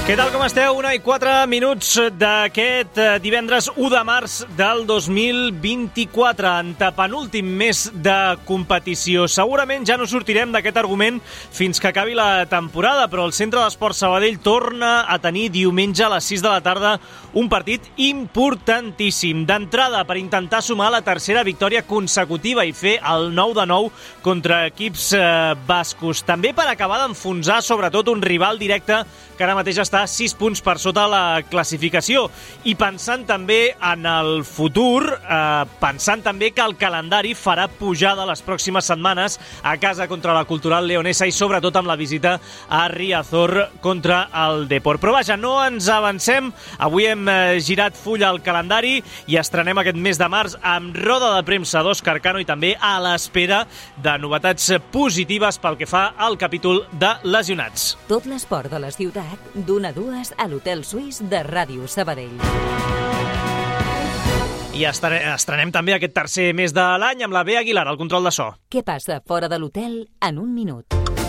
Què tal, com esteu? Una i quatre minuts d'aquest eh, divendres 1 de març del 2024, en penúltim mes de competició. Segurament ja no sortirem d'aquest argument fins que acabi la temporada, però el Centre d'Esport Sabadell torna a tenir diumenge a les 6 de la tarda un partit importantíssim. D'entrada, per intentar sumar la tercera victòria consecutiva i fer el 9 de 9 contra equips eh, bascos. També per acabar d'enfonsar, sobretot, un rival directe que ara mateix està 6 punts per sota la classificació. I pensant també en el futur, eh, pensant també que el calendari farà pujada les pròximes setmanes a casa contra la Cultural Leonesa i sobretot amb la visita a Riazor contra el Deport. Però vaja, no ens avancem. Avui hem eh, girat full al calendari i estrenem aquest mes de març amb roda de premsa d'Òscar Cano i també a l'espera de novetats positives pel que fa al capítol de lesionats. Tot l'esport de la ciutat, d'una a dues a l'Hotel Suís de Ràdio Sabadell. I estrenem també aquest tercer mes de l'any amb la B. Aguilar, al control de so. Què passa fora de l'hotel en un minut?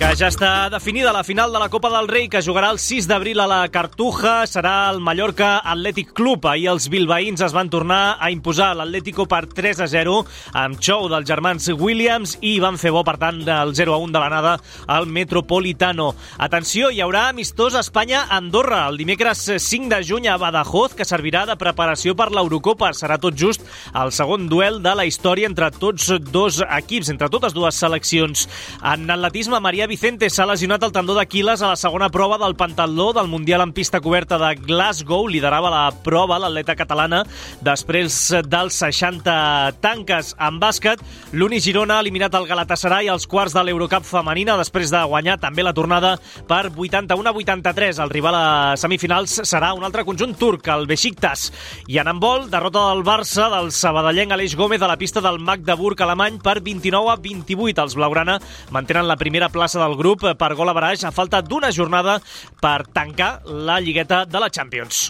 Que ja està definida la final de la Copa del Rei, que jugarà el 6 d'abril a la Cartuja. Serà el Mallorca Atlètic Club. Ahir els bilbaïns es van tornar a imposar l'Atlético per 3 a 0 amb xou dels germans Williams i van fer bo, per tant, el 0 a 1 de l'anada al Metropolitano. Atenció, hi haurà amistós Espanya-Andorra el dimecres 5 de juny a Badajoz, que servirà de preparació per l'Eurocopa. Serà tot just el segon duel de la història entre tots dos equips, entre totes dues seleccions. En atletisme, Maria Vicente s'ha lesionat el tendó d'Aquiles a la segona prova del pentatló del Mundial en pista coberta de Glasgow. Liderava la prova l'atleta catalana després dels 60 tanques en bàsquet. L'Uni Girona ha eliminat el Galatasaray als quarts de l'Eurocup femenina després de guanyar també la tornada per 81 a 83. El rival a semifinals serà un altre conjunt turc, el Besiktas. I en handbol, derrota del Barça del sabadellenc Aleix Gómez a la pista del Magdeburg alemany per 29 a 28. Els blaugrana mantenen la primera plaça del grup per gol a baraix a falta d'una jornada per tancar la lligueta de la Champions.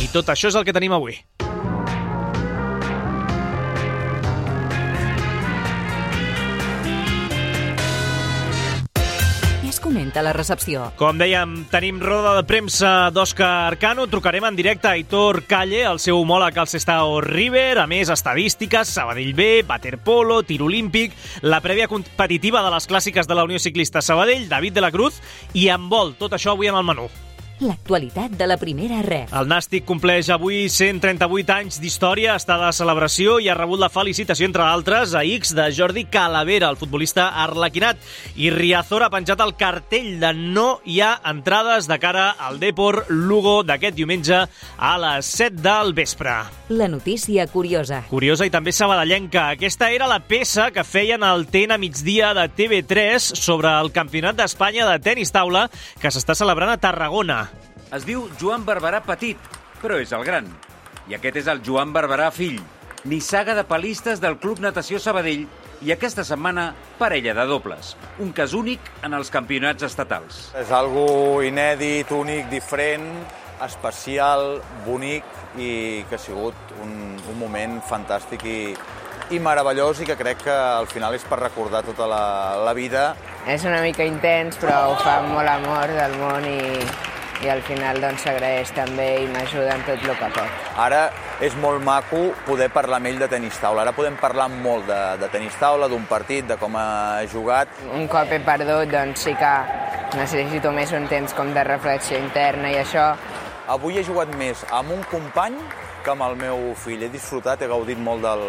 I tot això és el que tenim avui. Comenta la recepció. Com dèiem, tenim roda de premsa d'Òscar Cano. Trucarem en directe a Aitor Calle, el seu homòleg al Sestao River. A més, estadístiques, Sabadell B, waterpolo, tir olímpic, la prèvia competitiva de les clàssiques de la Unió Ciclista Sabadell, David de la Cruz, i en vol. Tot això avui amb el menú l'actualitat de la primera ref. El Nàstic compleix avui 138 anys d'història, està de celebració i ha rebut la felicitació, entre altres, a X de Jordi Calavera, el futbolista arlequinat. I Riazor ha penjat el cartell de no hi ha entrades de cara al Depor Lugo d'aquest diumenge a les 7 del vespre. La notícia curiosa. Curiosa i també sabadellenca. Aquesta era la peça que feien al TEN a migdia de TV3 sobre el Campionat d'Espanya de tenis taula que s'està celebrant a Tarragona. Es diu Joan Barberà Petit, però és el gran. I aquest és el Joan Barberà fill, nissaga de palistes del Club Natació Sabadell i aquesta setmana parella de dobles. Un cas únic en els campionats estatals. És algo inèdit, únic, diferent, especial, bonic i que ha sigut un, un moment fantàstic i, i meravellós i que crec que al final és per recordar tota la, la vida. És una mica intens, però ho fa amb molt amor del món i, i al final doncs s'agraeix també i m'ajuda en tot el que pot. Ara és molt maco poder parlar amb ell de tenis taula. Ara podem parlar molt de, de tenis taula, d'un partit, de com ha jugat. Un cop he perdut, doncs sí que necessito més un temps com de reflexió interna i això. Avui he jugat més amb un company que amb el meu fill. He disfrutat, he gaudit molt del,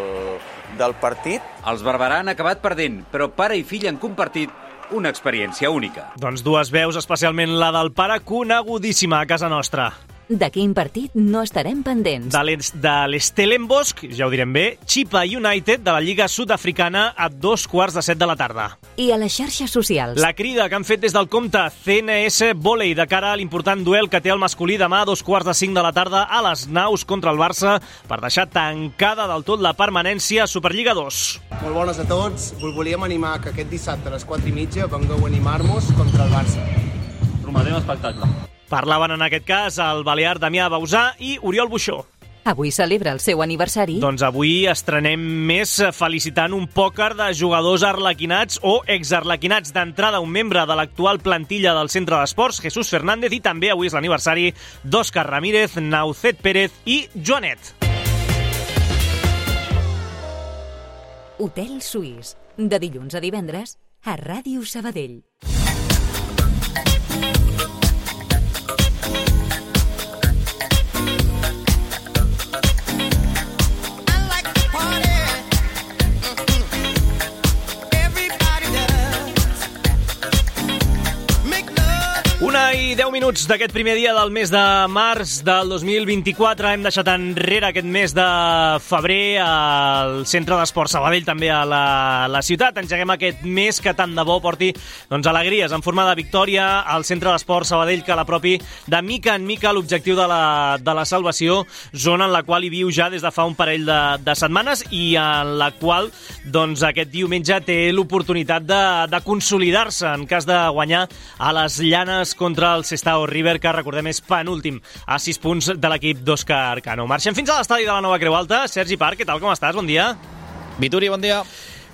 del partit. Els Barberà han acabat perdent, però pare i fill han compartit una experiència única. Doncs dues veus, especialment la del pare, conegudíssima a casa nostra. De quin partit no estarem pendents? De l'Stellenbosch, ja ho direm bé, Chipa United de la Lliga Sud-africana a dos quarts de set de la tarda. I a les xarxes socials. La crida que han fet des del compte CNS Volley de cara a l'important duel que té el masculí demà a dos quarts de cinc de la tarda a les naus contra el Barça per deixar tancada del tot la permanència a Superliga 2. Molt bones a tots. Volíem animar que aquest dissabte a les 4 i mitja vengueu a animar-nos contra el Barça. Prometem espectacle. Parlaven en aquest cas el balear Damià Bausà i Oriol Buixó. Avui celebra el seu aniversari. Doncs avui estrenem més felicitant un pòquer de jugadors arlequinats o exarlequinats. D'entrada, un membre de l'actual plantilla del Centre d'Esports, Jesús Fernández, i també avui és l'aniversari d'Òscar Ramírez, Naucet Pérez i Joanet. Hotel Suís, de dilluns a divendres, a Ràdio Sabadell. I 10 minuts d'aquest primer dia del mes de març del 2024. Hem deixat enrere aquest mes de febrer al Centre d'Esport Sabadell, també a la, la ciutat. Engeguem aquest mes que tant de bo porti doncs, alegries en forma de victòria al Centre d'Esport Sabadell que l'apropi de mica en mica l'objectiu de, la, de la salvació, zona en la qual hi viu ja des de fa un parell de, de setmanes i en la qual doncs, aquest diumenge té l'oportunitat de, de consolidar-se en cas de guanyar a les llanes contra el Sestao River, que recordem és penúltim a 6 punts de l'equip d'Òscar Cano. Marxem fins a l'estadi de la Nova Creu Alta. Sergi Parc, què tal, com estàs? Bon dia. Vituri, bon dia.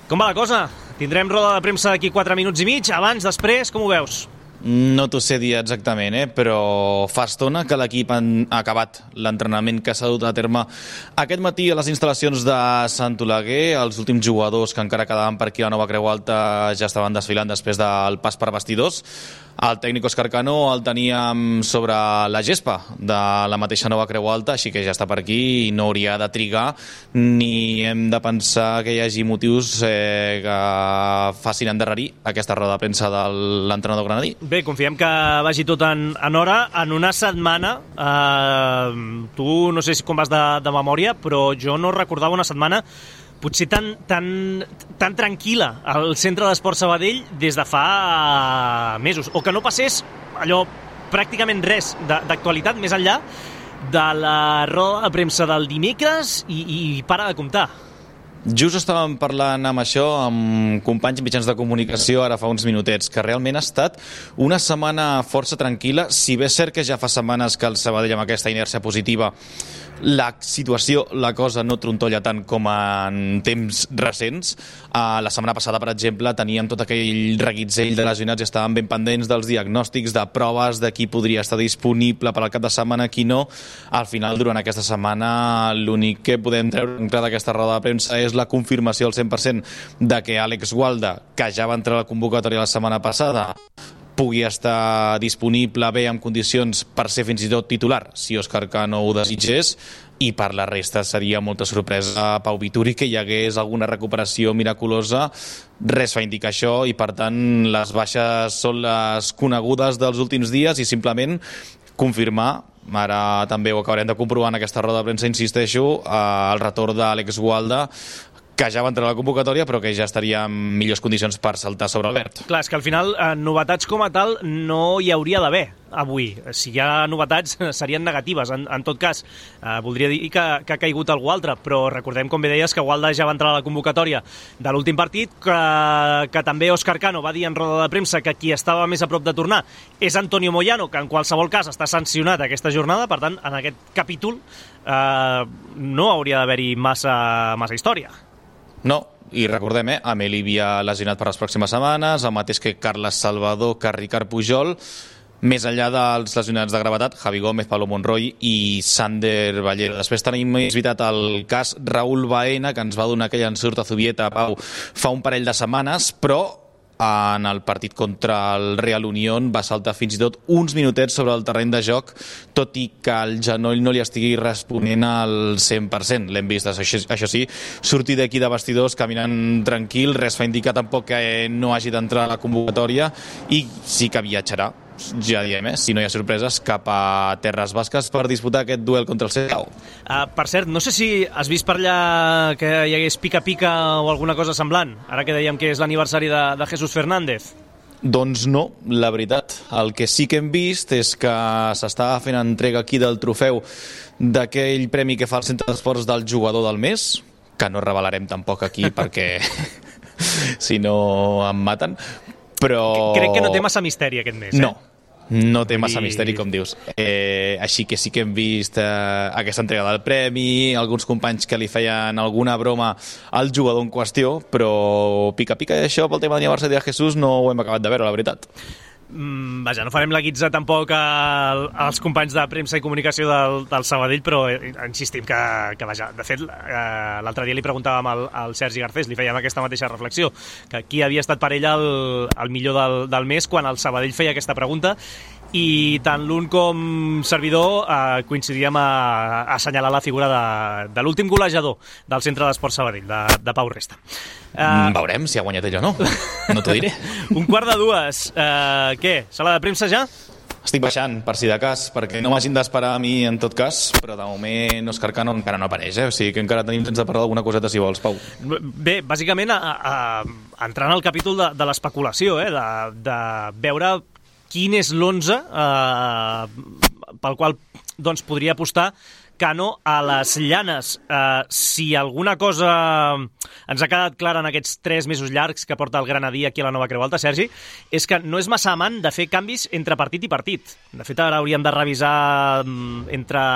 Com va la cosa? Tindrem roda de premsa d'aquí 4 minuts i mig, abans, després, com ho veus? No t'ho sé dir exactament, eh? però fa estona que l'equip ha acabat l'entrenament que s'ha dut a terme aquest matí a les instal·lacions de Sant Oleguer. Els últims jugadors que encara quedaven per aquí a la Nova Creu Alta ja estaven desfilant després del pas per vestidors. El tècnic Òscar Cano el teníem sobre la gespa de la mateixa Nova Creu Alta, així que ja està per aquí i no hauria de trigar ni hem de pensar que hi hagi motius eh, que facin endarrerir aquesta roda de premsa de l'entrenador granadí. Bé, confiem que vagi tot en, en hora. En una setmana, eh, tu no sé si com vas de, de memòria, però jo no recordava una setmana potser tan, tan, tan tranquil·la al centre d'esport Sabadell des de fa mesos, o que no passés allò pràcticament res d'actualitat més enllà de la roda de premsa del dimecres i, i para de comptar. Just estàvem parlant amb això amb companys mitjans de comunicació ara fa uns minutets, que realment ha estat una setmana força tranquil·la, si bé és cert que ja fa setmanes que el Sabadell amb aquesta inèrcia positiva la situació, la cosa no trontolla tant com en temps recents. Uh, la setmana passada, per exemple, teníem tot aquell reguitzell de lesionats i estàvem ben pendents dels diagnòstics, de proves, de qui podria estar disponible per al cap de setmana, qui no. Al final, durant aquesta setmana, l'únic que podem treure d'aquesta roda de premsa és la confirmació al 100% de que Àlex Gualda, que ja va entrar a la convocatòria la setmana passada, pugui estar disponible bé en condicions per ser fins i tot titular, si Òscar Cano ho desitgés, i per la resta seria molta sorpresa a Pau Vituri que hi hagués alguna recuperació miraculosa. Res fa indicar això i per tant les baixes són les conegudes dels últims dies i simplement confirmar ara també ho acabarem de comprovar en aquesta roda de premsa, insisteixo, eh, el retorn d'Àlex Gualda que ja va entrar a la convocatòria però que ja estaria en millors condicions per saltar sobre el verd. Clar, és que al final eh, novetats com a tal no hi hauria d'haver avui. Si hi ha novetats serien negatives, en, en tot cas. Eh, voldria dir que, que ha caigut algú altre, però recordem, com bé deies, que Walda ja va entrar a la convocatòria de l'últim partit, que, que també Òscar Cano va dir en roda de premsa que qui estava més a prop de tornar és Antonio Moyano, que en qualsevol cas està sancionat aquesta jornada, per tant, en aquest capítol eh, no hauria d'haver-hi massa, massa història. No, i recordem, eh, Ameli havia lesionat per les pròximes setmanes, el mateix que Carles Salvador, que Ricard Pujol, més enllà dels lesionats de gravetat, Javi Gómez, Pablo Monroy i Sander Ballero. Després tenim, és veritat, el cas Raúl Baena, que ens va donar aquell ensurt a Zubieta, Pau, fa un parell de setmanes, però en el partit contra el Real Unión. Va saltar fins i tot uns minutets sobre el terreny de joc, tot i que el genoll no li estigui responent al 100%. L'hem vist, això, això sí, sortir d'aquí de vestidors caminant tranquil, res fa indicar tampoc que no hagi d'entrar a la convocatòria i sí que viatjarà ja diem, eh, si no hi ha sorpreses, cap a Terres Basques per disputar aquest duel contra el Cetau. Uh, per cert, no sé si has vist per allà que hi hagués pica-pica o alguna cosa semblant, ara que dèiem que és l'aniversari de, de Jesús Fernández. Doncs no, la veritat. El que sí que hem vist és que s'està fent entrega aquí del trofeu d'aquell premi que fa el Centre d'Esports del jugador del mes, que no revelarem tampoc aquí perquè si no em maten, però... Crec que no té massa misteri aquest mes, eh? No, no té massa I- misteri, com dius. Eh, així que sí que hem vist eh, aquesta entrega del premi, alguns companys que li feien alguna broma al jugador en qüestió, però pica-pica i això pel tema d'aniversari de Jesús no ho hem acabat de veure, la veritat. Mm, vaja, no farem la guitza tampoc al, als companys de premsa i comunicació del, del Sabadell, però eh, insistim que, que vaja, de fet, eh, l'altre dia li preguntàvem al, al Sergi Garcés, li fèiem aquesta mateixa reflexió, que qui havia estat per ell el, el millor del, del mes quan el Sabadell feia aquesta pregunta, i tant l'un com servidor eh, coincidíem a, a assenyalar la figura de, de l'últim golejador del Centre d'Esport Sabadell, de, de Pau Resta. Mm, veurem si ha guanyat ell o no. No t'ho diré. Un quart de dues. Uh, què? Sala de premsa ja? Estic baixant, per si de cas, perquè no m'hagin d'esperar a mi en tot cas, però de moment Òscar Cano encara no apareix, eh? o sigui que encara tenim temps de parlar d'alguna coseta si vols, Pau. Bé, bàsicament, a, a, entrant al capítol de, de l'especulació, eh? de, de veure quin és l'11 eh, pel qual doncs, podria apostar Cano a les llanes. Eh, si alguna cosa ens ha quedat clara en aquests tres mesos llargs que porta el Granadí aquí a la Nova Creu Alta, Sergi, és que no és massa amant de fer canvis entre partit i partit. De fet, ara hauríem de revisar mm, entre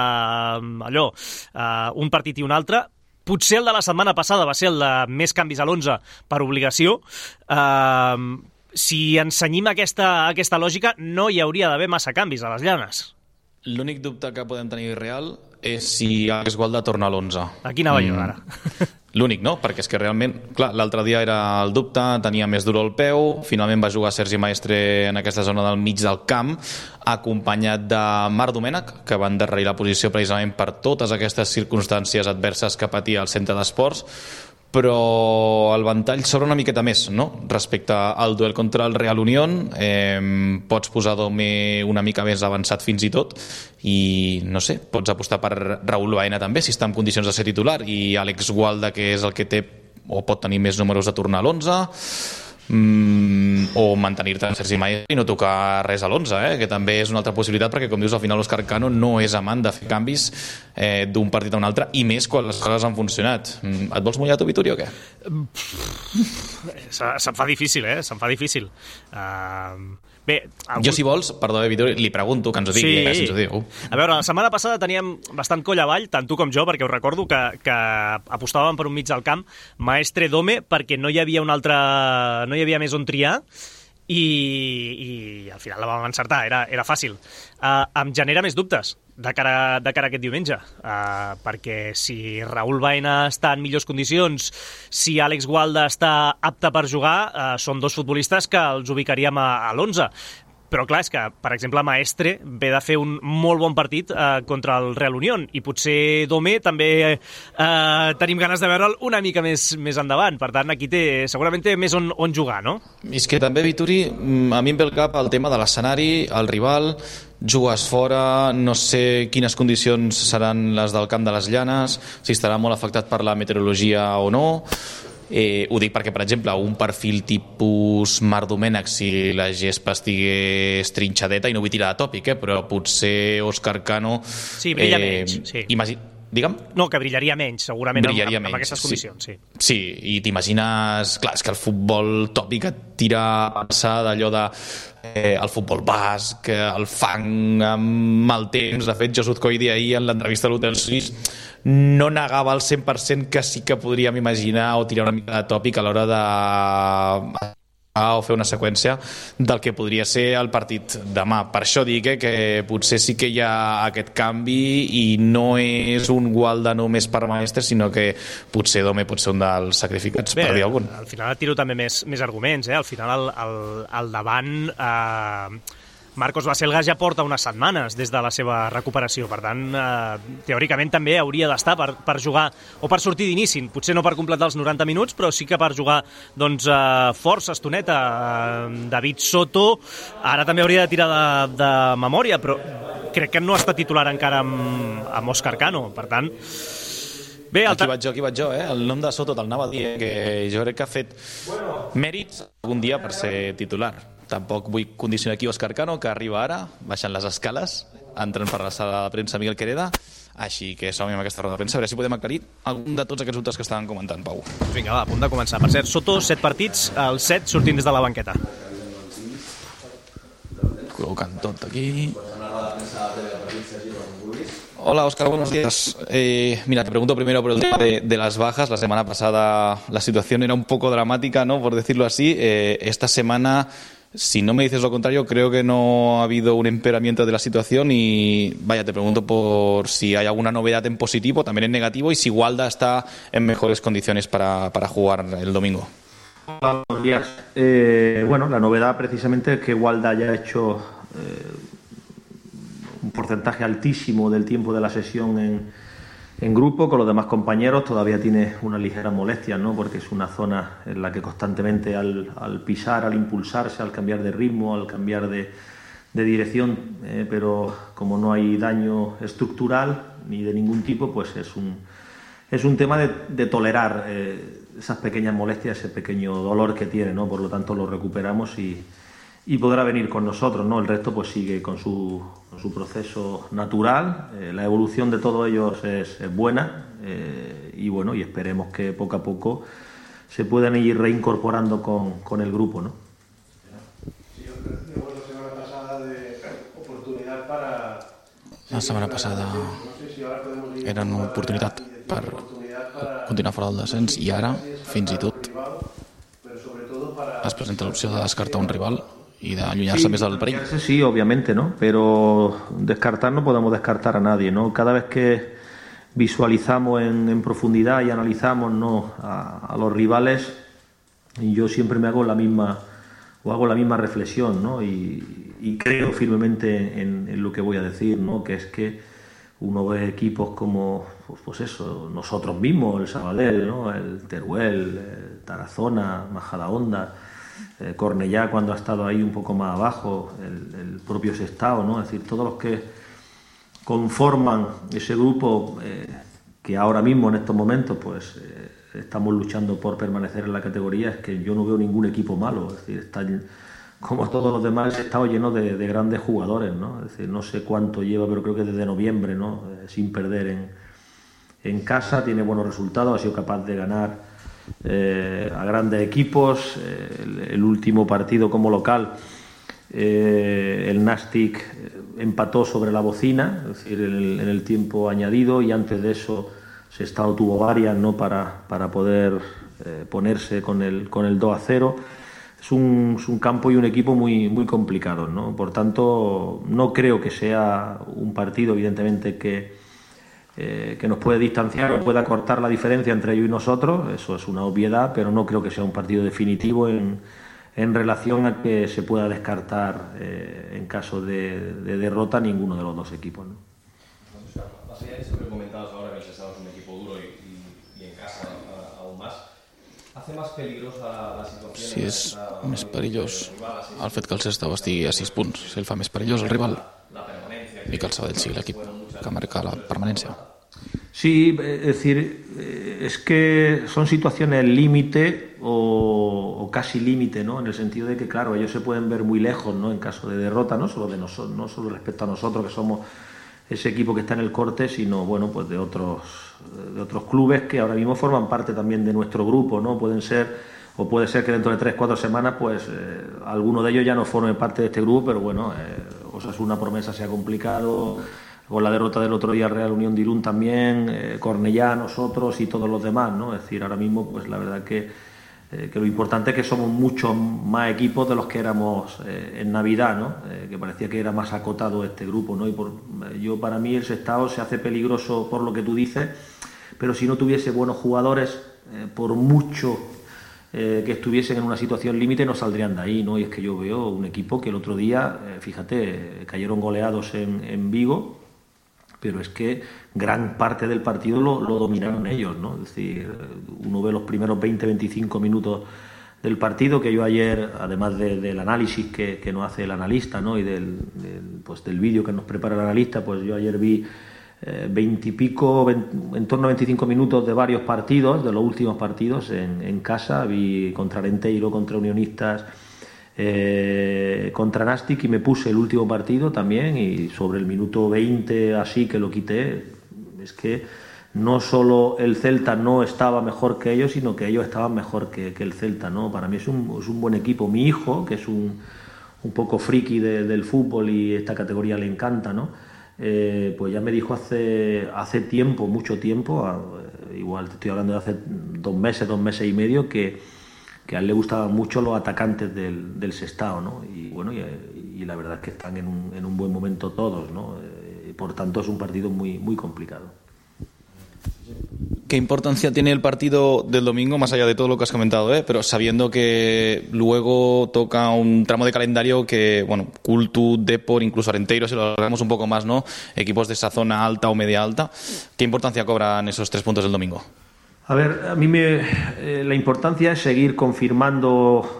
mm, allò, eh, un partit i un altre, potser el de la setmana passada va ser el de més canvis a l'11 per obligació. Uh, si ensenyim aquesta, aquesta lògica, no hi hauria d'haver massa canvis a les llanes. L'únic dubte que podem tenir real és si Alex Gualda torna a l'11. Aquí anava mm. jo, ara. L'únic, no? Perquè és que realment, clar, l'altre dia era el dubte, tenia més duro el peu, finalment va jugar Sergi Maestre en aquesta zona del mig del camp, acompanyat de Marc Domènech, que va endarrerir la posició precisament per totes aquestes circumstàncies adverses que patia el centre d'esports, però el ventall s'obre una miqueta més no? respecte al duel contra el Real Unión eh, pots posar Dome una mica més avançat fins i tot i no sé, pots apostar per Raúl Baena també si està en condicions de ser titular i Àlex Gualda que és el que té o pot tenir més números de tornar a l'11 mm, o mantenir-te en Sergi Maia i no tocar res a l'11, eh? que també és una altra possibilitat perquè, com dius, al final l'Òscar Cano no és amant de fer canvis eh, d'un partit a un altre i més quan les coses han funcionat. Mm, et vols mullar tu, Vituri, o què? Se, se'm fa difícil, eh? Se'm fa difícil. Uh, bé, algun... Jo, si vols, perdó, eh, Vituri, li pregunto que ens ho digui, Sí. eh, si ens ho diu. A veure, la setmana passada teníem bastant coll avall, tant tu com jo, perquè us recordo que, que apostàvem per un mig del camp Maestre Dome perquè no hi havia un altre... no hi havia més on triar i, i al final la vam encertar, era, era fàcil. Uh, em genera més dubtes de cara, de cara a aquest diumenge, uh, perquè si Raúl Baena està en millors condicions, si Àlex Gualda està apte per jugar, uh, són dos futbolistes que els ubicaríem a, a l'11 però clar, és que, per exemple, Maestre ve de fer un molt bon partit eh, contra el Real Unión i potser Domé també eh, tenim ganes de veure'l una mica més, més endavant. Per tant, aquí té, segurament té més on, on jugar, no? És que també, Vituri, mm, a mi em ve el cap el tema de l'escenari, el rival, jugues fora, no sé quines condicions seran les del camp de les llanes, si estarà molt afectat per la meteorologia o no, Eh, ho dic perquè, per exemple, un perfil tipus Marc Domènech, si la gespa estigués trinxadeta, i no vull tirar de tòpic, eh, però potser Òscar Cano... Sí, brilla menys, sí. Imagi... Digue'm? No, que brillaria menys, segurament, Brillaria amb, amb, amb menys, aquestes sí. condicions. Sí. Sí, i t'imagines... Clar, és que el futbol tòpic et tira a pensar d'allò de eh, el futbol basc, eh, el fang amb el temps. De fet, Josut Coidi ahir en l'entrevista a l'Hotel Suís no negava al 100% que sí que podríem imaginar o tirar una mica de tòpic a l'hora de o fer una seqüència del que podria ser el partit demà. Per això dic eh, que potser sí que hi ha aquest canvi i no és un Gualda només per Maestre, sinó que potser Dome pot ser un dels sacrificats, Bé, per dir algun. al final tiro també més, més arguments, eh? Al final, al, al, al davant... Eh, Marcos Baselga ja porta unes setmanes des de la seva recuperació, per tant, eh, teòricament també hauria d'estar per, per jugar o per sortir d'inici, potser no per completar els 90 minuts, però sí que per jugar doncs, eh, força estoneta. Eh, David Soto ara també hauria de tirar de, de memòria, però crec que no està titular encara amb, amb Òscar Cano, per tant, Bé, el... Aquí vaig jo, aquí vaig jo, eh? El nom de Soto te'l anava a dir, eh? que jo crec que ha fet mèrits algun dia per ser titular. Tampoc vull condicionar aquí Òscar Cano, que arriba ara, baixant les escales, entrant per la sala de premsa Miguel Quereda, així que som amb aquesta roda de premsa, a veure si podem aclarir algun de tots aquests dubtes que estaven comentant, Pau. Vinga, va, a punt de començar. Per cert, Soto, set partits, els set sortint des de la banqueta. Col·locant tot aquí. Hola, Oscar, buenos días. Eh, mira, te pregunto primero por el tema de, de, las bajas. La semana pasada la situación era un poco dramática, ¿no? Por decirlo así. Eh, esta semana, si no me dices lo contrario, creo que no ha habido un empeoramiento de la situación y, vaya, te pregunto por si hay alguna novedad en positivo, también en negativo, y si Walda está en mejores condiciones para, para jugar el domingo. Hola, buenos días. Eh, bueno, la novedad precisamente es que Walda ya ha hecho un porcentaje altísimo del tiempo de la sesión en, en, grupo, con los demás compañeros todavía tiene una ligera molestia, ¿no? porque es una zona en la que constantemente al, pisar, al impulsarse, al cambiar de ritmo, al cambiar de, dirección, eh, pero como no hay daño estructural ni de ningún tipo, pues es un, es un tema de, de tolerar eh, esas pequeñas molestias, ese pequeño dolor que tiene, ¿no? por lo tanto lo recuperamos y, y podrá venir con nosotros, ¿no? El resto pues sigue con su, con su proceso natural, eh, la evolución de todos ellos es, es buena eh, y bueno, y esperemos que poco a poco se puedan ir reincorporando con, con el grupo, ¿no? La setmana passada era una oportunitat per continuar fora del descens i ara, fins i tot, es presenta l'opció de descartar un rival y de alluñarse sí, del perill. Sí, obviamente, ¿no? Pero descartar no podemos descartar a nadie, ¿no? Cada vez que visualizamos en, en profundidad y analizamos ¿no? a, a, los rivales, yo siempre me hago la misma o hago la misma reflexión, ¿no? Y, y creo firmemente en, en, lo que voy a decir, ¿no? Que es que uno ve equipos como, pues, pues eso, nosotros mismos, el Sabadell, ¿no? El Teruel, el Tarazona, Majadahonda, eh, Cornellá cuando ha estado ahí un poco más abajo, el, propio Sestao, ¿no? Es decir, todos los que conforman ese grupo eh, que ahora mismo en estos momentos pues eh, estamos luchando por permanecer en la categoría, es que yo no veo ningún equipo malo, es decir, están como todos los demás, el estado lleno de, de, grandes jugadores, ¿no? Decir, no sé cuánto lleva, pero creo que desde noviembre, ¿no? Eh, sin perder en casa, tiene buenos resultados, ha sido capaz de ganar eh, a grandes equipos. Eh, el, último partido como local, eh, el Nastic empató sobre la bocina, es decir, en el, tiempo añadido, y antes de eso se estado tuvo varias ¿no? para, para poder ponerse con el, con el 2 a 0. Es un, es un, campo y un equipo muy, muy complicado, ¿no? Por tanto, no creo que sea un partido, evidentemente, que, eh, que nos puede distanciar o pueda cortar la diferencia entre ellos y nosotros, eso es una obviedad, pero no creo que sea un partido definitivo en, en relación a que se pueda descartar eh, en caso de, de, derrota ninguno de los dos equipos. ¿no? Siempre comentabas ahora que el Sestao es un equipo duro y, y, y en casa aún más. ¿Hace más peligrosa la situación? Sí, és més perillós el fet que el Sestao estigui a 6 punts. Si el fa més perillós el rival i que el Sabadell sigui l'equip marca la permanencia. Sí, es decir, eh, es que son situaciones límite o, o, casi límite, ¿no? En el sentido de que, claro, ellos se pueden ver muy lejos, ¿no? En caso de derrota, no solo de no solo respecto a nosotros que somos ese equipo que está en el corte, sino bueno, pues de otros de otros clubes que ahora mismo forman parte también de nuestro grupo, ¿no? Pueden ser o puede ser que dentro de tres, cuatro semanas, pues eh, alguno de ellos ya no forme parte de este grupo, pero bueno, eh, Osasuna promesa se ha complicado, con la derrota del otro día Real Unión de también, eh, Cornellá, nosotros y todos los demás, ¿no? Es decir, ahora mismo, pues la verdad que, eh, que lo importante es que somos muchos más equipos de los que éramos eh, en Navidad, ¿no? Eh, que parecía que era más acotado este grupo, ¿no? Y por, yo, para mí, el Sestao se hace peligroso por lo que tú dices, pero si no tuviese buenos jugadores, por mucho que estuviesen en una situación límite no saldrían de ahí, ¿no? Y es que yo veo un equipo que el otro día, fíjate, cayeron goleados en, en, Vigo, pero es que gran parte del partido lo, lo, dominaron ellos, ¿no? Es decir, uno ve los primeros 20-25 minutos del partido que yo ayer, además de, del análisis que, que, nos hace el analista, ¿no? Y del, pues del vídeo que nos prepara el analista, pues yo ayer vi eh, veintipico, en torno a 25 minutos de varios partidos, de los últimos partidos en, en casa. Vi contra Renteiro, contra Unionistas, eh, contra Nastic y me puse el último partido también y sobre el minuto 20 así que lo quité. Es que no solo el Celta no estaba mejor que ellos, sino que ellos estaban mejor que, el Celta. ¿no? Para mí es un, es un buen equipo. Mi hijo, que es un, un poco friki de, del fútbol y esta categoría le encanta, ¿no? Eh, pues ya me dijo hace, hace tiempo, mucho tiempo, igual te estoy hablando de hace dos meses, dos meses y medio, que, que a él le gustaban mucho los atacantes del, del Sestao, ¿no? Y bueno, y, y, la verdad es que están en un, en un buen momento todos, ¿no? Eh, por tanto es un partido muy, muy complicado. ¿Qué importancia tiene el partido del domingo, más allá de todo lo que has comentado, eh? pero sabiendo que luego toca un tramo de calendario que, bueno, Cultu, Depor, incluso Arenteiro, si lo alargamos un poco más, ¿no? Equipos de esa zona alta o media alta. ¿Qué importancia cobran esos tres puntos del domingo? A ver, a mí me, eh, la importancia es seguir confirmando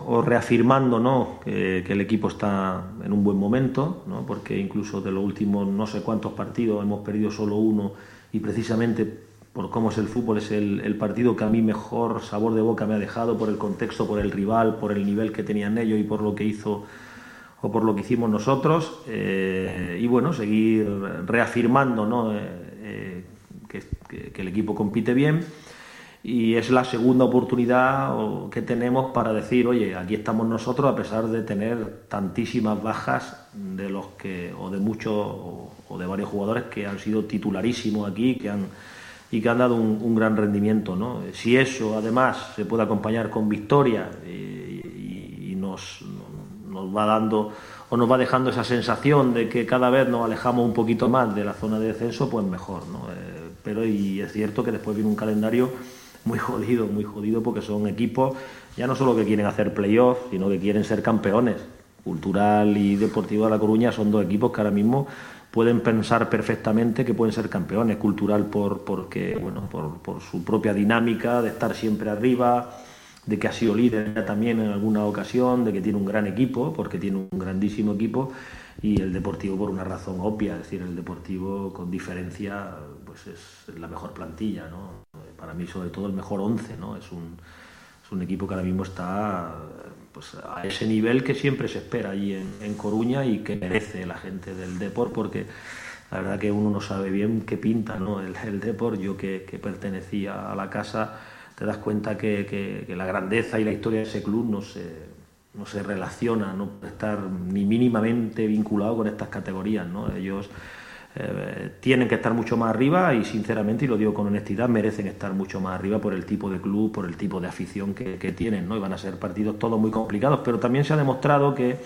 o reafirmando ¿no? que, el equipo está en un buen momento, ¿no? porque incluso de los últimos no sé cuántos partidos hemos perdido solo uno y precisamente por cómo es el fútbol, es el, partido que a mí mejor sabor de boca me ha dejado por el contexto, por el rival, por el nivel que tenían ellos y por lo que hizo o por lo que hicimos nosotros. Eh, y bueno, seguir reafirmando ¿no? eh, que, el equipo compite bien. Y es la segunda oportunidad que tenemos para decir, oye, aquí estamos nosotros a pesar de tener tantísimas bajas de los que, o de muchos, o, de varios jugadores que han sido titularísimos aquí, que han y que han dado un, gran rendimiento. ¿no? Si eso además se puede acompañar con victoria y, y, y nos, nos, va dando o nos va dejando esa sensación de que cada vez nos alejamos un poquito más de la zona de descenso, pues mejor. ¿no? Eh, pero y es cierto que después viene un calendario muy jodido, muy jodido porque son equipos ya no solo que quieren hacer playoffs, sino que quieren ser campeones. Cultural y Deportivo de La Coruña son dos equipos que ahora mismo pueden pensar perfectamente que pueden ser campeones, cultural por, porque, bueno, por, su propia dinámica de estar siempre arriba, de que ha sido líder también en alguna ocasión, de que tiene un gran equipo, porque tiene un grandísimo equipo, y el Deportivo por una razón obvia, es decir, el Deportivo con diferencia pues es la mejor plantilla, ¿no? Para mí sobre todo el mejor once, ¿no? es, un, es un equipo que ahora mismo está pues, a ese nivel que siempre se espera allí en, en Coruña y que merece la gente del Deport, porque la verdad que uno no sabe bien qué pinta ¿no? el, el Deport. Yo que, que, pertenecía a la casa, te das cuenta que, la grandeza y la historia de ese club no se, no se relaciona, no puede estar ni mínimamente vinculado con estas categorías. ¿no? Ellos eh, tienen que estar mucho más arriba y sinceramente, y lo digo con honestidad, merecen estar mucho más arriba por el tipo de club, por el tipo de afición que, tienen, ¿no? Y van a ser partidos todos muy complicados, pero también se ha demostrado que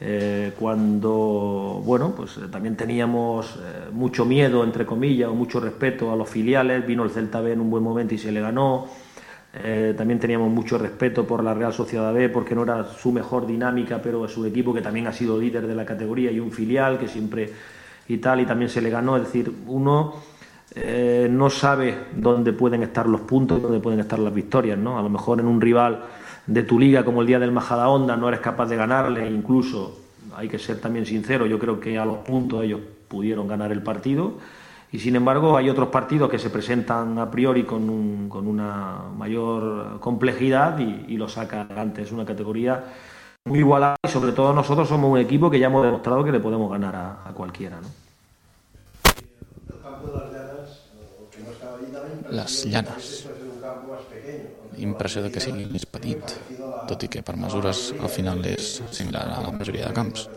eh, cuando, bueno, pues eh, también teníamos mucho miedo, entre comillas, o mucho respeto a los filiales, vino el Celta B en un buen momento y se le ganó. También teníamos mucho respeto por la Real Sociedad B porque no era su mejor dinámica, pero es un equipo que también ha sido líder de la categoría y un filial que siempre y tal, y también se le ganó. Es decir, uno eh, no sabe dónde pueden estar los puntos, dónde pueden estar las victorias, ¿no? A lo mejor en un rival de tu liga como el día del Majadahonda no eres capaz de ganarle, incluso hay que ser también sincero, yo creo que a los puntos ellos pudieron ganar el partido. Y sin embargo hay otros partidos que se presentan a priori con, un, con una mayor complejidad y, y lo saca adelante. Es una categoría muy igualada y sobre todo nosotros somos un equipo que ya hemos demostrado que le podemos ganar a, a cualquiera. ¿no? Les llanes. Impressió que sigui més petit, tot i que per mesures al final és similar a la majoria de camps.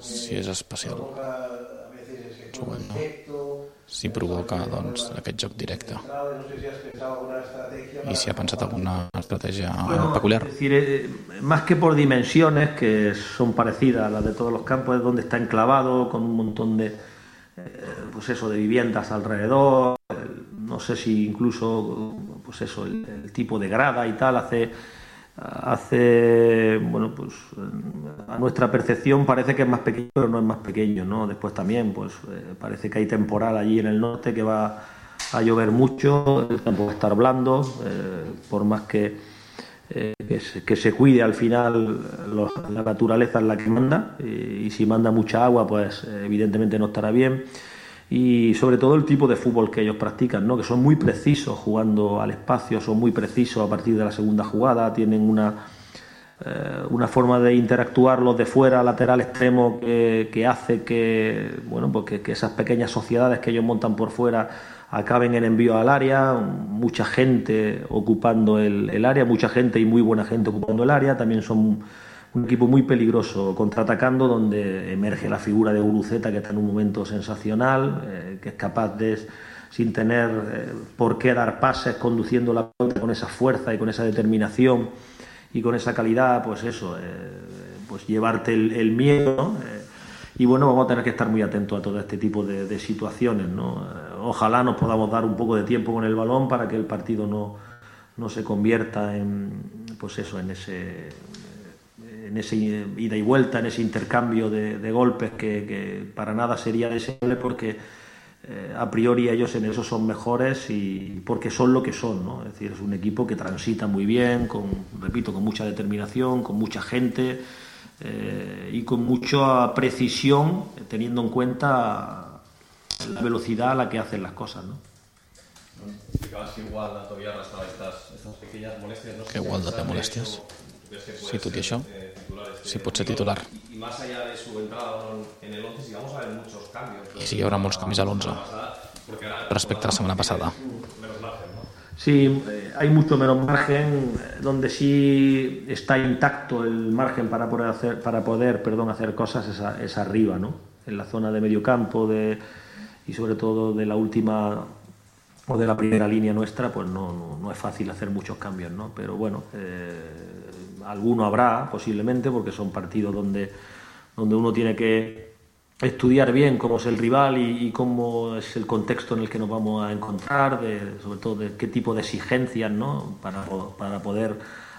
Si és especial. Jugant, no? Si provoca doncs, aquest joc directe. I si ha pensat alguna estrategia bueno, peculiar. Es decir, eh, más que por dimensiones, que son parecidas a las de todos los campos, es donde está enclavado con un montón de, eh, pues eso, de viviendas alrededor. No sé si incluso pues eso, el, el tipo de grada y tal, hace hace, bueno, pues a nuestra percepción parece que es más pequeño, pero no es más pequeño, ¿no? Después también, pues eh, parece que hay temporal allí en el norte que va a llover mucho, el tiempo va a estar blando, eh, por más que, eh, que, se, cuide al final la naturaleza es la que manda, y si manda mucha agua, pues evidentemente no estará bien y sobre todo el tipo de fútbol que ellos practican, ¿no? que son muy precisos jugando al espacio, son muy precisos a partir de la segunda jugada, tienen una, eh, una forma de interactuar los de fuera, lateral extremo, que, hace que, bueno, pues que, esas pequeñas sociedades que ellos montan por fuera acaben en envío al área, mucha gente ocupando el, el área, mucha gente y muy buena gente ocupando el área, también son un equipo muy peligroso contraatacando donde emerge la figura de Uruceta que está en un momento sensacional, eh, que es capaz de, sin tener eh, por qué dar pases, conduciendo la pelota con esa fuerza y con esa determinación y con esa calidad, pues eso, eh, pues llevarte el, miedo. y bueno, vamos a tener que estar muy atentos a todo este tipo de, de situaciones. ¿no? ojalá nos podamos dar un poco de tiempo con el balón para que el partido no, no se convierta en, pues eso, en ese en ese ida y vuelta, en ese intercambio de, de golpes que, que, para nada sería deseable porque eh, a priori ellos en eso son mejores y porque son lo que son, ¿no? Es decir, es un equipo que transita muy bien, con, repito, con mucha determinación, con mucha gente eh, y con mucha precisión, teniendo en cuenta la velocidad a la que hacen las cosas, ¿no? Explicabas que igual todavía arrastraba estas, estas pequeñas molestias. No sé que igual de molèsties. Sí, tot i això, sí, pot ser titular. Y más allá de su entrada en el 11, sí vamos a ver muchos cambios. I sí, hi haurà molts canvis a l'11 respecte a la setmana passada. Sí, eh, hay mucho menos margen, donde sí está intacto el margen para poder hacer, para poder, perdón, hacer cosas es, a, es arriba, ¿no? En la zona de medio campo de, y sobre todo de la última o de la primera línea nuestra, pues no, no, no es fácil hacer muchos cambios, ¿no? Pero bueno, eh, alguno habrá posiblemente, porque son partidos donde, donde uno tiene que estudiar bien cómo es el rival y, cómo es el contexto en el que nos vamos a encontrar, de, sobre todo de qué tipo de exigencias, ¿no? Para, para poder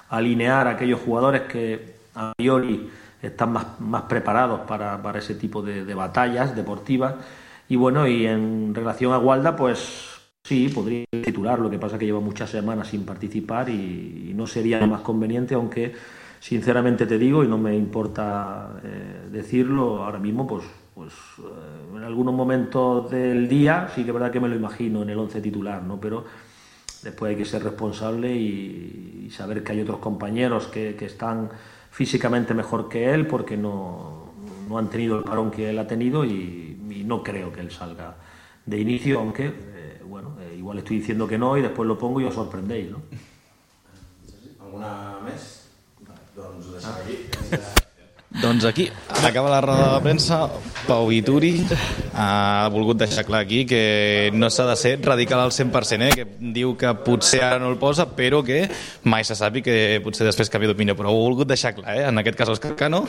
alinear a aquellos jugadores que a priori están más, más preparados para, para ese tipo de, de batallas deportivas. Y bueno, y en relación a Gualda, pues Sí, podría titular, lo que pasa que lleva muchas semanas sin participar y, y no sería más conveniente, aunque sinceramente te digo, y no me importa eh, decirlo ahora mismo, pues, pues eh, en algunos momentos del día sí que es verdad que me lo imagino en el 11 titular, ¿no? pero después hay que ser responsable y, y saber que hay otros compañeros que, que, están físicamente mejor que él porque no, no han tenido el parón que él ha tenido y, y no creo que él salga de inicio, aunque igual estoy diciendo que no y después lo pongo y os sorprendéis, no? Alguna més? Doncs ho deixem aquí. Doncs aquí acaba la roda de premsa Pau Vituri ha volgut deixar clar aquí que no s'ha de ser radical al 100% eh? que diu que potser ara no el posa però que mai se sapi que potser després canvi d'opinió però ho ha volgut deixar clar eh? en aquest cas Òscar Cano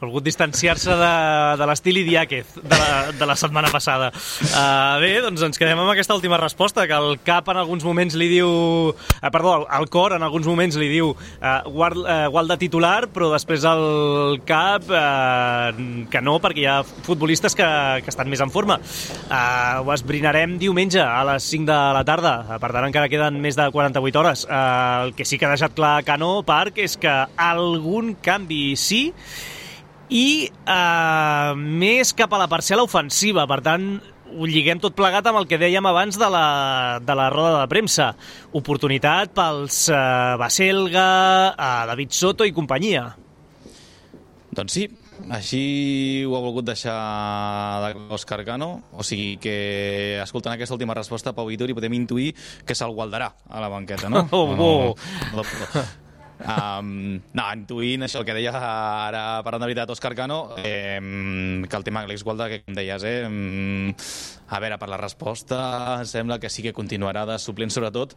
volgut distanciar-se de, de l'estil Idiáquez de, de la setmana passada. Uh, bé, doncs ens quedem amb aquesta última resposta, que el cap en alguns moments li diu... Uh, perdó, el cor en alguns moments li diu uh, guard, uh, gual de titular, però després el cap uh, que no, perquè hi ha futbolistes que, que estan més en forma. Uh, ho esbrinarem diumenge a les 5 de la tarda, per tant encara queden més de 48 hores. Uh, el que sí que ha deixat clar Cano Parc és que algun canvi sí, i eh, més cap a la parcel·la ofensiva. Per tant, ho lliguem tot plegat amb el que dèiem abans de la, de la roda de premsa. Oportunitat pels eh, Baselga, eh, David Soto i companyia. Doncs sí, així ho ha volgut deixar d'Òscar Cano, o sigui que, escoltant aquesta última resposta, Pau Vitori, podem intuir que se'l gualdarà a la banqueta, no? Oh, oh. no, no. Um, no, intuint això, el que deia ara parlant de veritat Òscar Cano, eh, que el tema Alex Gualda, que com deies, eh, a veure, per la resposta sembla que sí que continuarà de suplent, sobretot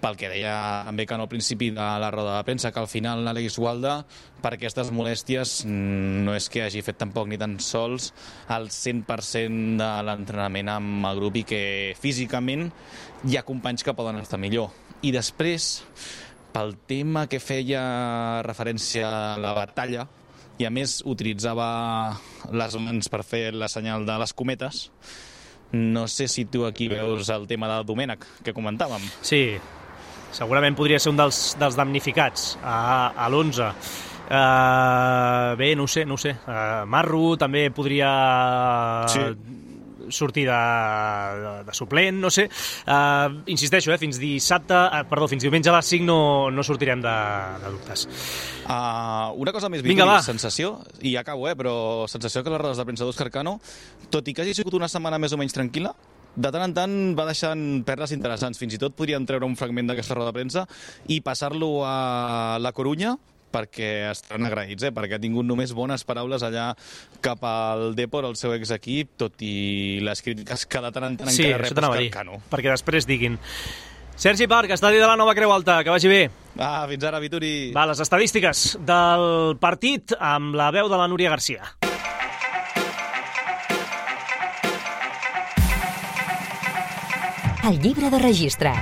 pel que deia també Cano al principi de la roda de premsa, que al final l'Àlex Gualda, per aquestes molèsties, no és que hagi fet tampoc ni tan sols el 100% de l'entrenament amb el grup i que físicament hi ha companys que poden estar millor. i després, pel tema que feia referència a la batalla, i a més utilitzava les mans per fer la senyal de les cometes, no sé si tu aquí veus el tema del Domènec, que comentàvem. Sí, segurament podria ser un dels, dels damnificats a, a l'11. Uh, bé, no ho sé, no ho sé. Uh, Marro també podria Sí. Sortir de, de, de suplent, no sé. Uh, insisteixo, eh, fins dissabte, uh, perdó, fins diumenge a les 5 no, no sortirem de, de dubtes. Uh, una cosa més, Vinga, va. sensació, i ja acabo, eh, però sensació que les rodes de premsa d'Òscar Cano, tot i que hagi sigut una setmana més o menys tranquil·la, de tant en tant va deixant perles interessants. Fins i tot podríem treure un fragment d'aquesta roda de premsa i passar-lo a la Corunya, perquè estan agraïts, eh? perquè ha tingut només bones paraules allà cap al Depor, el seu exequip, tot i les crítiques que de tant en tant Sí, encara rep Òscar Cano. perquè després diguin Sergi Parc, estadi de la Nova Creu Alta, que vagi bé. Ah, fins ara, Vituri. Va, les estadístiques del partit amb la veu de la Núria Garcia. El llibre de registre.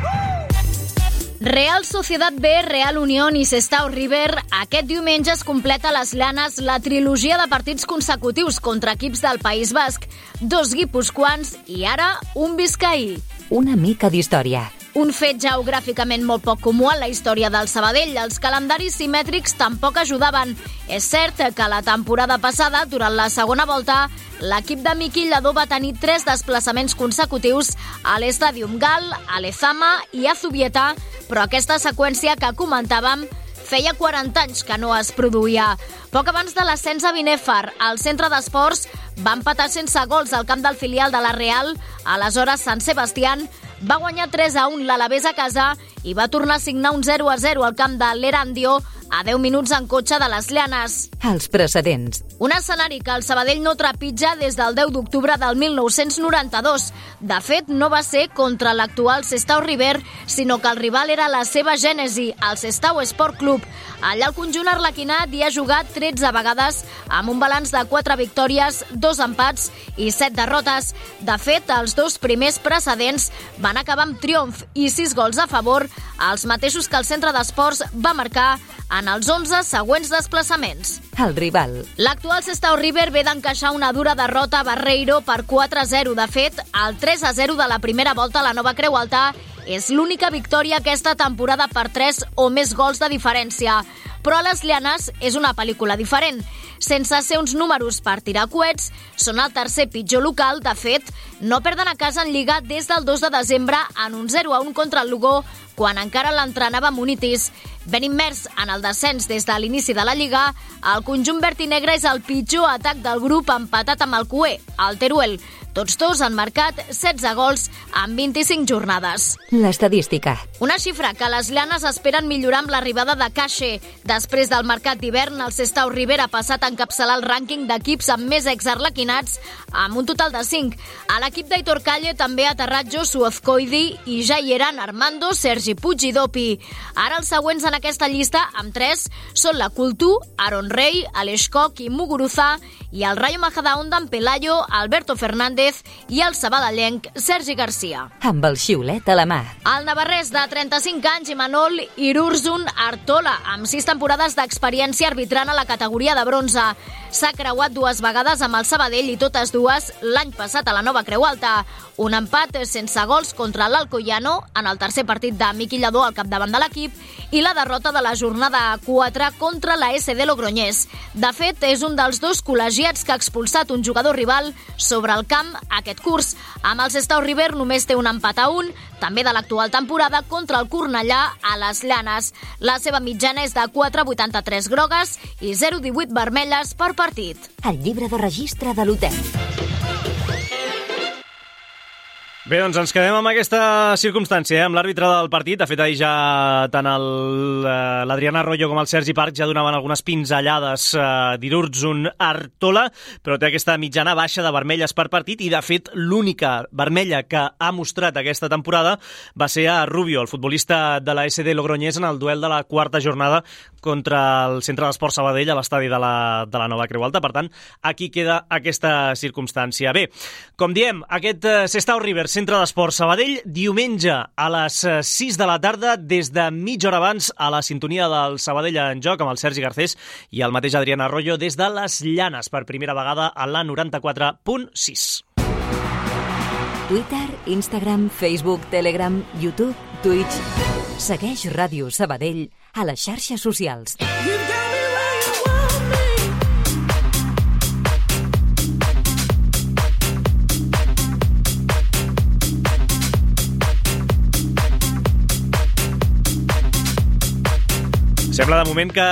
Real Sociedad B, Real Unión i Sestao River, aquest diumenge es completa a les llanes la trilogia de partits consecutius contra equips del País Basc, dos guipuscoans i ara un biscaí. Una mica d'història. Un fet geogràficament molt poc comú en la història del Sabadell. Els calendaris simètrics tampoc ajudaven. És cert que la temporada passada, durant la segona volta, l'equip de Miqui Lladó va tenir tres desplaçaments consecutius a l'Estadium Gal, a l'Ezama i a Zubieta, però aquesta seqüència que comentàvem feia 40 anys que no es produïa. Poc abans de l'ascens a Binèfar, el centre d'esports va empatar sense gols al camp del filial de la Real, aleshores Sant Sebastián, va guanyar 3 a 1 l'Alavés a casa i va tornar a signar un 0 a 0 al camp de l'Erandio a 10 minuts en cotxe de les Llanes. Els precedents. Un escenari que el Sabadell no trepitja des del 10 d'octubre del 1992. De fet, no va ser contra l'actual Sestao River, sinó que el rival era la seva gènesi, el Sestao Sport Club. Allà el conjunt arlequinat hi ha jugat 13 vegades amb un balanç de 4 victòries, 2 empats i 7 derrotes. De fet, els dos primers precedents van acabar amb triomf i 6 gols a favor, els mateixos que el centre d'esports va marcar en els 11 següents desplaçaments. El rival. L'actual Sestao River ve d'encaixar una dura derrota a Barreiro per 4-0. De fet, el 3-0 de la primera volta a la Nova Creu Alta és l'única victòria aquesta temporada per 3 o més gols de diferència. Però a les Llanes és una pel·lícula diferent. Sense ser uns números per tirar coets, són el tercer pitjor local. De fet, no perden a casa en Lliga des del 2 de desembre en un 0-1 contra el Lugo, quan encara l'entrenava Munitis. Ben immers en el descens des de l'inici de la Lliga, el conjunt verd i negre és el pitjor atac del grup empatat amb el Cué, el Teruel. Tots dos han marcat 16 gols en 25 jornades. L'estadística. Una xifra que les llanes esperen millorar amb l'arribada de Caixe. Després del mercat d'hivern, el Sestao Rivera ha passat a encapçalar el rànquing d'equips amb més exarlequinats, amb un total de 5. A l'equip d'Aitor Calle també ha aterrat Josu Ozcoidi i ja hi eren Armando, Sergi Puig i Dopi. Ara els següents en aquesta llista, amb 3, són la Cultú, Aaron Rey, Aleix Koch i Muguruza, i el Rayo Majadahonda amb Pelayo, Alberto Fernández i el sabadellenc Sergi Garcia. Amb el xiulet a la mà. El navarrès de 35 anys, Imanol Irurzun Artola, amb 6 temporades d'experiència arbitrant a la categoria de bronze. S'ha creuat dues vegades amb el Sabadell i totes dues l'any passat a la Nova Creu Alta. Un empat sense gols contra l'Alcoyano en el tercer partit de Miqui Lladó al capdavant de l'equip i la derrota de la jornada 4 contra la SD Logroñés. De fet, és un dels dos col·legiats que ha expulsat un jugador rival sobre el camp aquest curs. Amb el Sestao River només té un empat a un, també de l'actual temporada contra el Cornellà a les Llanes. La seva mitjana és de 4,83 grogues i 0,18 vermelles per partit. El llibre de registre de l'hotel. Bé, doncs ens quedem amb aquesta circumstància, eh? amb l'àrbitre del partit. De fet, ahir ja tant eh, l'Adriana Arroyo com el Sergi Parc ja donaven algunes pinzellades eh, d'Irurzun Artola, però té aquesta mitjana baixa de vermelles per partit i, de fet, l'única vermella que ha mostrat aquesta temporada va ser a Rubio, el futbolista de la SD Logroñés, en el duel de la quarta jornada contra el Centre d'Esport Sabadell a l'estadi de, la, de la Nova Creu Alta. Per tant, aquí queda aquesta circumstància. Bé, com diem, aquest eh, Sestao River Centre d'Esports Sabadell, diumenge a les 6 de la tarda, des de mitja hora abans, a la sintonia del Sabadell en joc, amb el Sergi Garcés i el mateix Adrián Arroyo, des de les Llanes, per primera vegada a la 94.6. Twitter, Instagram, Facebook, Telegram, YouTube, Twitch... Segueix Ràdio Sabadell a les xarxes socials. Sembla de moment que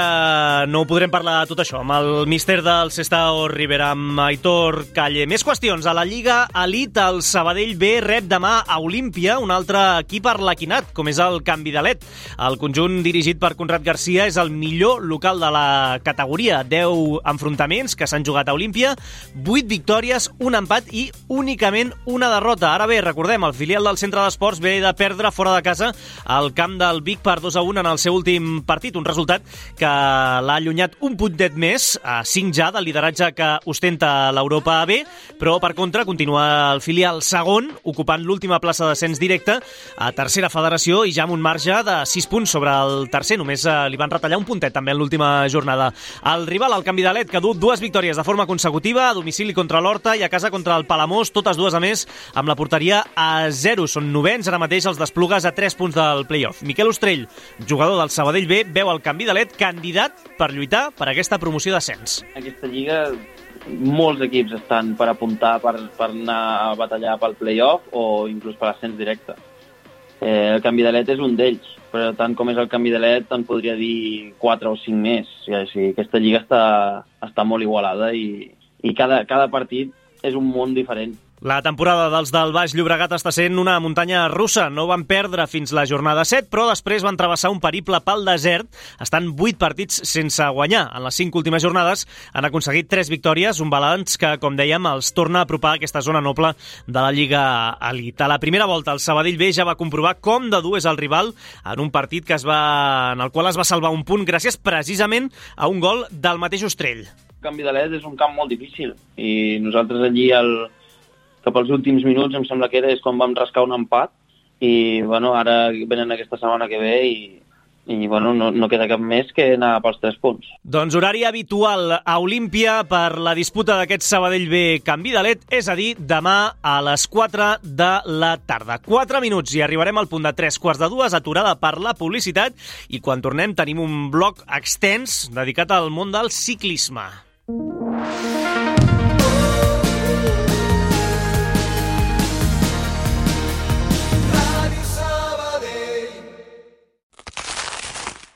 no podrem parlar de tot això amb el míster del Sestao Rivera, amb Aitor Calle. Més qüestions. A la Lliga Elite, el Sabadell B rep demà a Olímpia, un altre equip arlequinat, com és el Canvi de Let. El conjunt dirigit per Conrad Garcia és el millor local de la categoria. 10 enfrontaments que s'han jugat a Olímpia, 8 victòries, un empat i únicament una derrota. Ara bé, recordem, el filial del Centre d'Esports ve de perdre fora de casa al camp del Vic per 2 a 1 en el seu últim partit, un resultat que l'ha allunyat un puntet més, a 5 ja, del lideratge que ostenta l'Europa B, però per contra continua el filial segon, ocupant l'última plaça de descens directe a tercera federació i ja amb un marge de 6 punts sobre el tercer, només eh, li van retallar un puntet també en l'última jornada. El rival, el canvi d'alet, que dut dues victòries de forma consecutiva, a domicili contra l'Horta i a casa contra el Palamós, totes dues a més amb la porteria a 0. Són novens ara mateix els desplugues a 3 punts del playoff. Miquel Ostrell, jugador del Sabadell B, veu el canvi de LED candidat per lluitar per aquesta promoció d'ascens. Aquesta lliga molts equips estan per apuntar per, per anar a batallar pel playoff o inclús per ascens directe. Eh, el canvi de LED és un d'ells, però tant com és el canvi de LED te'n podria dir 4 o 5 més. O sigui, aquesta lliga està, està molt igualada i, i cada, cada partit és un món diferent. La temporada dels del Baix Llobregat està sent una muntanya russa. No van perdre fins la jornada 7, però després van travessar un periple pel desert. Estan 8 partits sense guanyar. En les 5 últimes jornades han aconseguit 3 victòries, un balanç que, com dèiem, els torna a apropar a aquesta zona noble de la Lliga Elite. A la primera volta, el Sabadell B ja va comprovar com de dur és el rival en un partit que es va, en el qual es va salvar un punt gràcies precisament a un gol del mateix Ostrell. El canvi de LED és un camp molt difícil i nosaltres allí el, cap als últims minuts em sembla que era és quan vam rascar un empat i bueno, ara venen aquesta setmana que ve i, i bueno, no, no queda cap més que anar pels tres punts. Doncs horari habitual a Olímpia per la disputa d'aquest Sabadell B Canvi de LED, és a dir, demà a les 4 de la tarda. 4 minuts i arribarem al punt de 3 quarts de dues, aturada per la publicitat, i quan tornem tenim un bloc extens dedicat al món del ciclisme.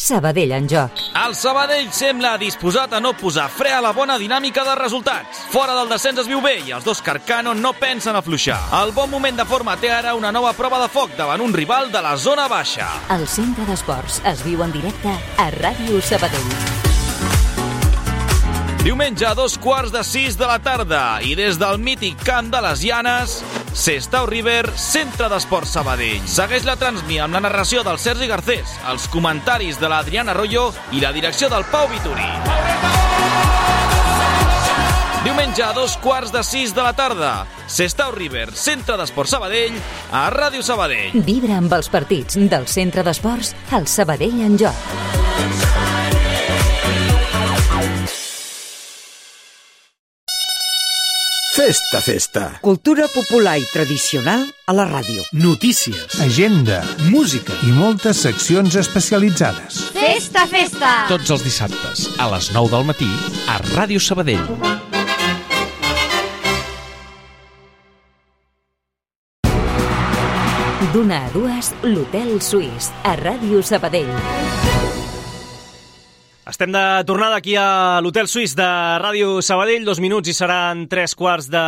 Sabadell en joc. El Sabadell sembla disposat a no posar fre a la bona dinàmica de resultats. Fora del descens es viu bé i els dos Carcano no pensen afluixar. El bon moment de forma té ara una nova prova de foc davant un rival de la zona baixa. El centre d'esports es viu en directe a Ràdio Sabadell. Diumenge a dos quarts de sis de la tarda i des del mític Camp de les Llanes, Sestau River, Centre d'Esport Sabadell. Segueix la transmi amb la narració del Sergi Garcés, els comentaris de l'Adriana Arroyo i la direcció del Pau Vituri. Diumenge a dos quarts de sis de la tarda, Sestau River, Centre d'Esport Sabadell, a Ràdio Sabadell. Vibra amb els partits del Centre d'Esports al Sabadell en joc. Festa, festa. Cultura popular i tradicional a la ràdio. Notícies, agenda, música i moltes seccions especialitzades. Festa, festa! Tots els dissabtes, a les 9 del matí, a Ràdio Sabadell. D'una a dues, l'Hotel Suís, a Ràdio Sabadell. Estem de tornada aquí a l'Hotel Suís de Ràdio Sabadell, dos minuts i seran tres quarts de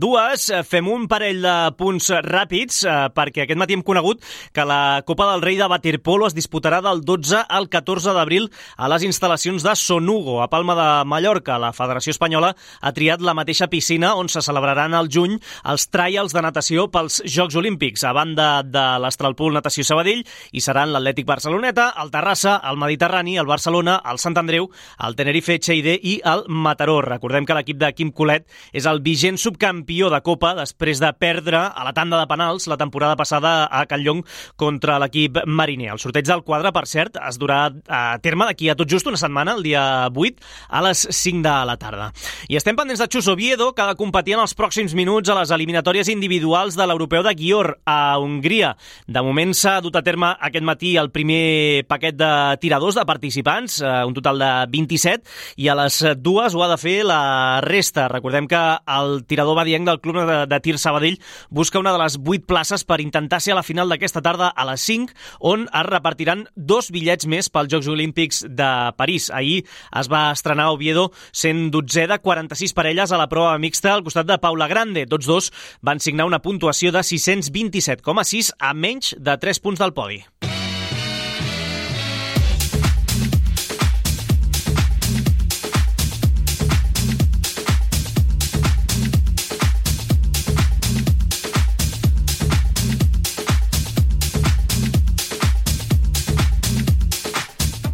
dues. Fem un parell de punts ràpids, eh, perquè aquest matí hem conegut que la Copa del Rei de Waterpolo es disputarà del 12 al 14 d'abril a les instal·lacions de Sonugo, a Palma de Mallorca. La Federació Espanyola ha triat la mateixa piscina on se celebraran al juny els trials de natació pels Jocs Olímpics. A banda de l'Astralpool Natació Sabadell, hi seran l'Atlètic Barceloneta, el Terrassa, el Mediterrani, el Barcelona, el Sant Andreu, el Tenerife Cheide i el Mataró. Recordem que l'equip de Quim Colet és el vigent subcampió de Copa després de perdre a la tanda de penals la temporada passada a Calllong contra l'equip mariner. El sorteig del quadre, per cert, es durà a terme d'aquí a tot just una setmana, el dia 8, a les 5 de la tarda. I estem pendents de Chus Oviedo, que ha de competir en els pròxims minuts a les eliminatòries individuals de l'Europeu de Guior a Hongria. De moment s'ha dut a terme aquest matí el primer paquet de tiradors de participants, eh, un total de 27, i a les dues ho ha de fer la resta. Recordem que el tirador badienc del Club de, de Tir Sabadell busca una de les 8 places per intentar ser a la final d'aquesta tarda a les 5, on es repartiran dos bitllets més pels Jocs Olímpics de París. Ahir es va estrenar Oviedo sent 12 de 46 parelles a la prova mixta al costat de Paula Grande. Tots dos van signar una puntuació de 627,6 a menys de 3 punts del podi.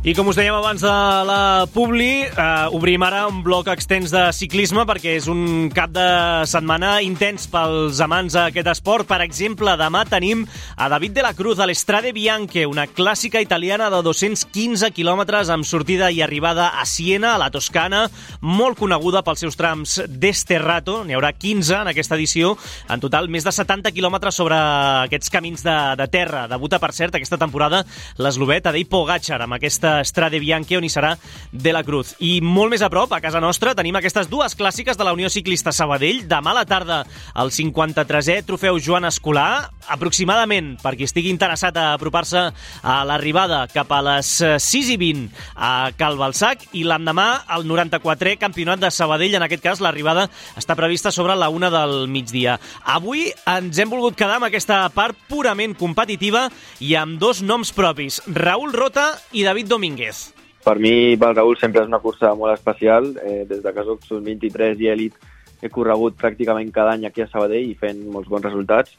I com us dèiem abans de la Publi, eh, obrim ara un bloc extens de ciclisme perquè és un cap de setmana intens pels amants d'aquest esport. Per exemple, demà tenim a David de la Cruz a l'Estrade Bianche, una clàssica italiana de 215 quilòmetres amb sortida i arribada a Siena, a la Toscana, molt coneguda pels seus trams d'Esterrato. N'hi haurà 15 en aquesta edició. En total, més de 70 quilòmetres sobre aquests camins de, de terra. Debuta, per cert, aquesta temporada l'eslovè Tadej Pogacar amb aquesta Strade on hi serà de la Cruz. I molt més a prop, a casa nostra, tenim aquestes dues clàssiques de la Unió Ciclista Sabadell. Demà a la tarda, el 53è Trofeu Joan Escolar. Aproximadament, per qui estigui interessat a apropar-se a l'arribada cap a les 6 i 20 a Cal Balsac. I l'endemà, el 94è Campionat de Sabadell. En aquest cas, l'arribada està prevista sobre la una del migdia. Avui ens hem volgut quedar amb aquesta part purament competitiva i amb dos noms propis, Raül Rota i David Domínguez. Domínguez. Per mi, Raül, sempre és una cursa molt especial. Eh, des de que soc sub-23 i elit he corregut pràcticament cada any aquí a Sabadell i fent molts bons resultats.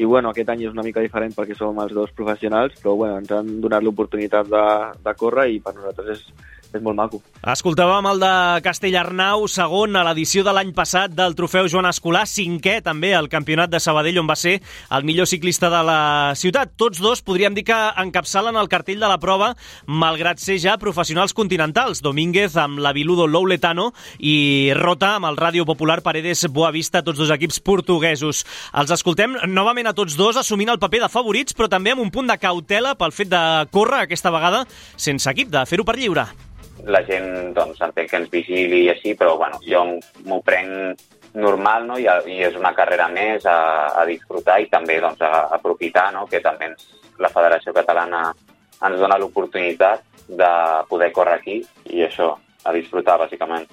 I bueno, aquest any és una mica diferent perquè som els dos professionals, però bueno, ens han donat l'oportunitat de, de córrer i per nosaltres és, és molt maco. Escoltàvem el de Castellarnau, segon a l'edició de l'any passat del trofeu Joan Escolar, cinquè també al campionat de Sabadell, on va ser el millor ciclista de la ciutat. Tots dos podríem dir que encapçalen el cartell de la prova, malgrat ser ja professionals continentals. Domínguez amb la Viludo Louletano i Rota amb el Ràdio Popular Paredes Boavista, tots dos equips portuguesos. Els escoltem novament a tots dos assumint el paper de favorits, però també amb un punt de cautela pel fet de córrer aquesta vegada sense equip, de fer-ho per lliure la gent doncs, entenc que ens vigili i així, però bueno, jo m'ho prenc normal no? I, i és una carrera més a, a disfrutar i també doncs, a, a aprofitar no? que també ens, la Federació Catalana ens dona l'oportunitat de poder córrer aquí i això, a disfrutar bàsicament.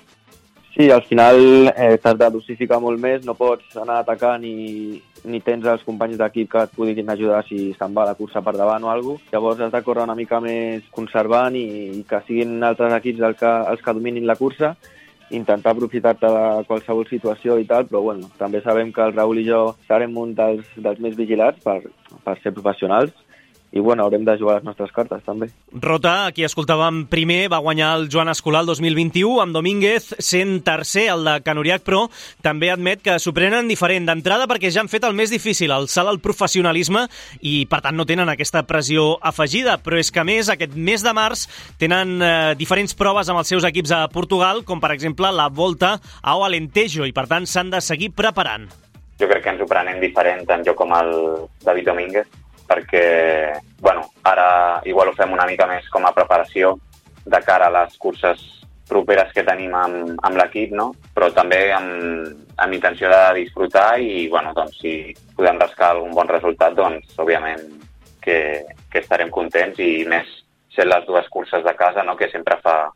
Sí, al final eh, t'has de dosificar molt més, no pots anar atacant ni, ni tens els companys d'equip que et puguin ajudar si se'n va la cursa per davant o alguna cosa. Llavors has de córrer una mica més conservant i, i que siguin altres equips el que, els que dominin la cursa intentar aprofitar-te de qualsevol situació i tal, però bueno, també sabem que el Raül i jo serem un dels, dels més vigilats per, per ser professionals i bueno, haurem de jugar les nostres cartes també. Rota, aquí escoltàvem primer, va guanyar el Joan Escolar el 2021 amb Domínguez sent tercer el de Canuriac, però també admet que s'ho prenen diferent d'entrada perquè ja han fet el més difícil, el salt al professionalisme i per tant no tenen aquesta pressió afegida, però és que més aquest mes de març tenen eh, diferents proves amb els seus equips a Portugal, com per exemple la Volta ao Alentejo i per tant s'han de seguir preparant. Jo crec que ens ho prenem diferent tant jo com el David Domínguez perquè bueno, ara igual ho fem una mica més com a preparació de cara a les curses properes que tenim amb, amb l'equip, no? però també amb, amb intenció de disfrutar i bueno, doncs, si podem rascar algun bon resultat, doncs òbviament que, que estarem contents i més sent les dues curses de casa, no? que sempre fa,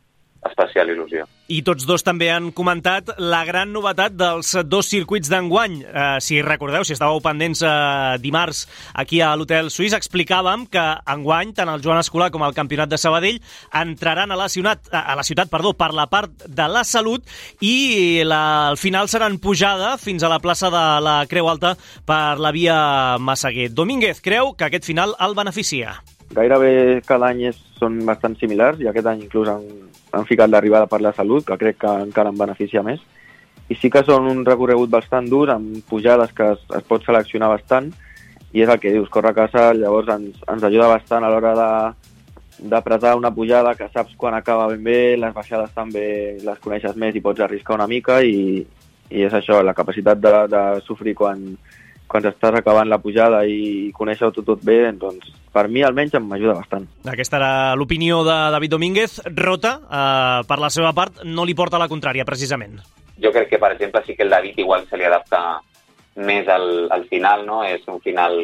especial il·lusió. I tots dos també han comentat la gran novetat dels dos circuits d'enguany. Eh, si recordeu, si estàveu pendents eh, dimarts aquí a l'Hotel Suís, explicàvem que enguany tant el Joan Escolar com el Campionat de Sabadell entraran a la ciutat, a la ciutat perdó, per la part de la salut i la, al final seran pujada fins a la plaça de la Creu Alta per la via Massaguer. Domínguez creu que aquest final el beneficia. Gairebé cada any és, són bastant similars i aquest any inclús han, han ficat l'arribada per la salut, que crec que encara en beneficia més. I sí que són un recorregut bastant dur, amb pujades que es, es pot seleccionar bastant, i és el que dius, córrer a casa llavors ens, ens ajuda bastant a l'hora de d'apretar una pujada que saps quan acaba ben bé, les baixades també les coneixes més i pots arriscar una mica i, i és això, la capacitat de, de sofrir quan, quan estàs acabant la pujada i conèixer-ho tot, tot bé, doncs per mi almenys m'ajuda bastant. Aquesta era l'opinió de David Domínguez. Rota, eh, per la seva part, no li porta la contrària, precisament. Jo crec que, per exemple, sí que el David igual se li adapta més al, al final, no? És un final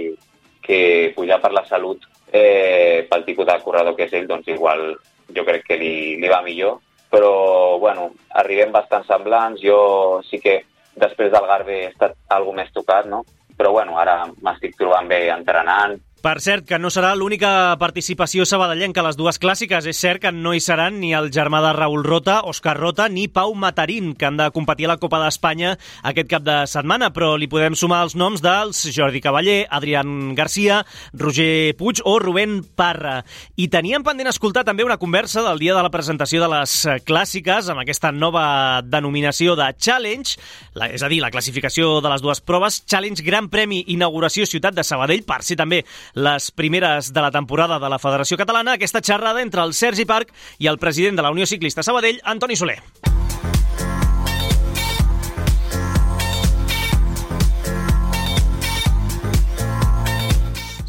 que pujar per la salut eh, pel tipus de corredor que és ell, doncs igual jo crec que li, li va millor. Però, bueno, arribem bastant semblants. Jo sí que després del Garbe he estat alguna més tocat, no? Però, bueno, ara m'estic trobant bé entrenant, per cert, que no serà l'única participació sabadellenca a les dues clàssiques. És cert que no hi seran ni el germà de Raül Rota, Òscar Rota, ni Pau Matarín, que han de competir a la Copa d'Espanya aquest cap de setmana, però li podem sumar els noms dels Jordi Cavaller, Adrián Garcia, Roger Puig o Rubén Parra. I teníem pendent escoltar també una conversa del dia de la presentació de les clàssiques amb aquesta nova denominació de Challenge, la, és a dir, la classificació de les dues proves, Challenge Gran Premi Inauguració Ciutat de Sabadell, per ser també les primeres de la temporada de la Federació Catalana, aquesta xerrada entre el Sergi Parc i el president de la Unió Ciclista Sabadell, Antoni Soler.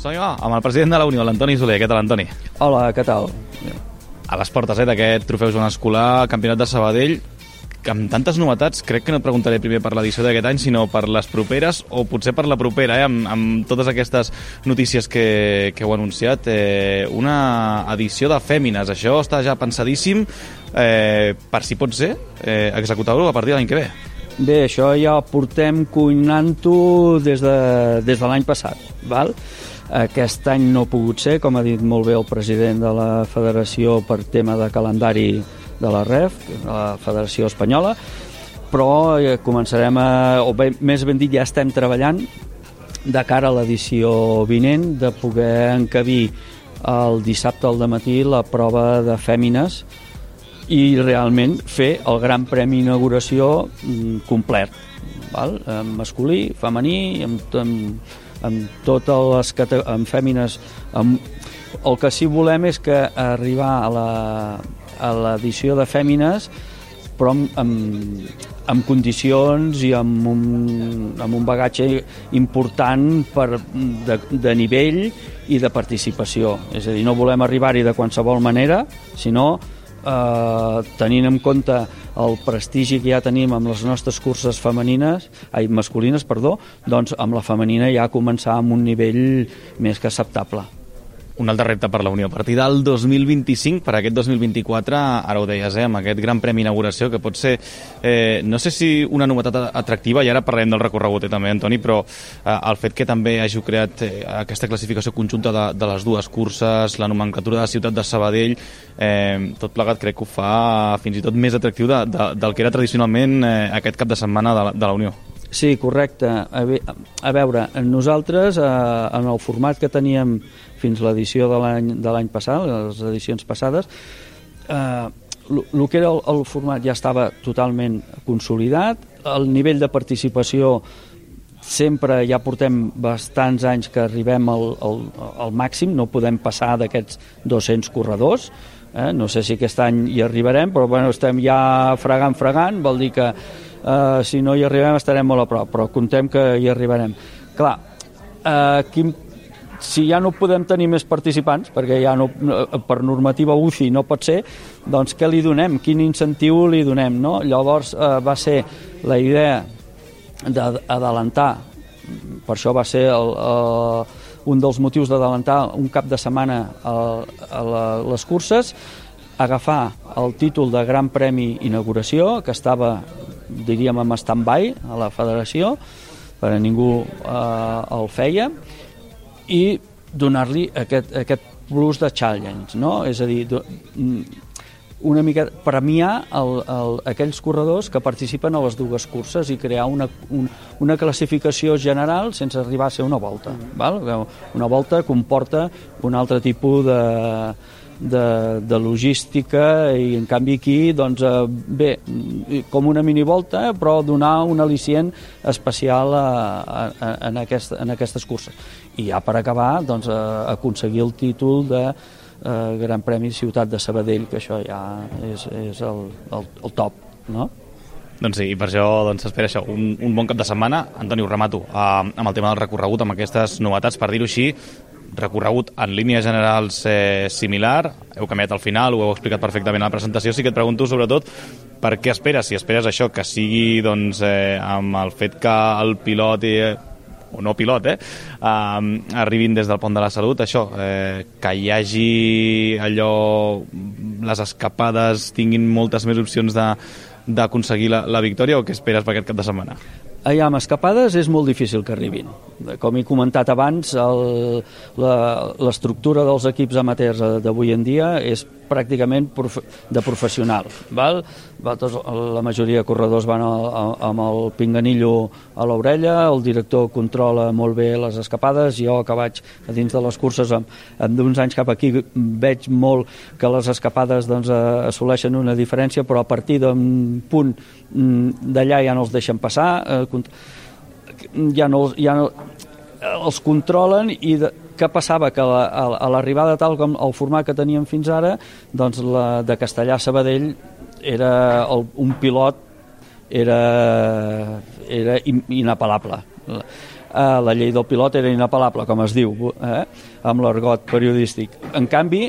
Som amb el president de la Unió, l'Antoni Soler. Què tal, Antoni? Hola, què tal? A les portes eh, d'aquest trofeu Joan Escolar, campionat de Sabadell, amb tantes novetats, crec que no et preguntaré primer per l'edició d'aquest any, sinó per les properes, o potser per la propera, eh, amb, amb totes aquestes notícies que, que heu anunciat. Eh, una edició de Fèmines, això està ja pensadíssim, eh, per si pot ser, eh, executar-ho a partir de l'any que ve. Bé, això ja portem cuinant-ho des de, des de l'any passat, val? Aquest any no ha pogut ser, com ha dit molt bé el president de la federació per tema de calendari de la REF, de la Federació Espanyola, però eh, començarem a, o bé, més ben dit, ja estem treballant de cara a l'edició vinent de poder encabir el dissabte al matí la prova de fèmines i realment fer el gran premi inauguració mm, complet val? masculí, femení amb, amb, amb totes les amb fèmines amb... el que sí volem és que arribar a la, a l'edició de Fèmines però amb, amb, amb condicions i amb un, amb un bagatge important per, de, de nivell i de participació. És a dir, no volem arribar-hi de qualsevol manera, sinó eh, tenint en compte el prestigi que ja tenim amb les nostres curses femenines, ai, masculines, perdó, doncs amb la femenina ja començar amb un nivell més que acceptable un altre repte per la Unió. A partir del 2025, per aquest 2024, ara ho deies, eh, amb aquest gran premi inauguració, que pot ser, eh, no sé si una novetat atractiva, i ara parlem del recorregut eh, també, Antoni, però eh, el fet que també hagi creat eh, aquesta classificació conjunta de, de les dues curses, la nomenclatura de la ciutat de Sabadell, eh, tot plegat crec que ho fa fins i tot més atractiu de, de, del que era tradicionalment eh, aquest cap de setmana de la, de la Unió. Sí, correcte. A, a veure, nosaltres, eh, en el format que teníem fins l'edició de l'any passat, les edicions passades, eh, que era el, el format ja estava totalment consolidat, el nivell de participació sempre ja portem bastants anys que arribem al, al, al màxim, no podem passar d'aquests 200 corredors, eh? no sé si aquest any hi arribarem, però bueno, estem ja fregant, fregant, vol dir que eh, si no hi arribem estarem molt a prop, però contem que hi arribarem. Clar, eh, quin si ja no podem tenir més participants, perquè ja no, per normativa UCI no pot ser, doncs què li donem? Quin incentiu li donem? No? Llavors eh, va ser la idea d'adelantar, per això va ser el, el, un dels motius d'adelantar un cap de setmana a, a la, les curses, agafar el títol de Gran Premi Inauguració, que estava, diríem, en stand-by a la federació, per a ningú eh, el feia, i donar-li aquest, aquest plus de challenge, no? És a dir, mm, una mica premiar el, el, aquells corredors que participen a les dues curses i crear una, un, una classificació general sense arribar a ser una volta. Val? Una volta comporta un altre tipus de, de, de logística i en canvi aquí doncs, eh, bé, com una minivolta però donar un al·licient especial a, a, a, en, aquest, en aquestes curses i ja per acabar doncs, a, aconseguir el títol de eh, Gran Premi Ciutat de Sabadell, que això ja és, és el, el, el top, no? Doncs sí, i per això doncs, s'espera això, un, un bon cap de setmana. Antoni, ho remato, eh, amb el tema del recorregut, amb aquestes novetats, per dir-ho així, recorregut en línies generals eh, similar, heu canviat al final, ho heu explicat perfectament a la presentació, sí que et pregunto sobretot per què esperes, si esperes això, que sigui doncs, eh, amb el fet que el pilot eh, o no pilot, eh, um, arribin des del pont de la salut, això, eh, que hi hagi allò, les escapades tinguin moltes més opcions de d'aconseguir la, la victòria o què esperes per aquest cap de setmana? Allà amb escapades és molt difícil que arribin. Com he comentat abans, l'estructura dels equips amateurs d'avui en dia és pràcticament prof de professional. Val? Tots, la majoria de corredors van a, amb el pinganillo a l'orella, el director controla molt bé les escapades, jo que vaig a dins de les curses amb, amb d'uns anys cap aquí veig molt que les escapades doncs, assoleixen una diferència, però a partir d'un punt mm, d'allà ja no els deixen passar, eh, ja no, ja no, els controlen i de, què passava? Que a, a l'arribada tal com el format que teníem fins ara, doncs la de Castellà a Sabadell era el, un pilot era, era inapel·lable. La, eh, la llei del pilot era inapel·lable, com es diu, eh? amb l'argot periodístic. En canvi,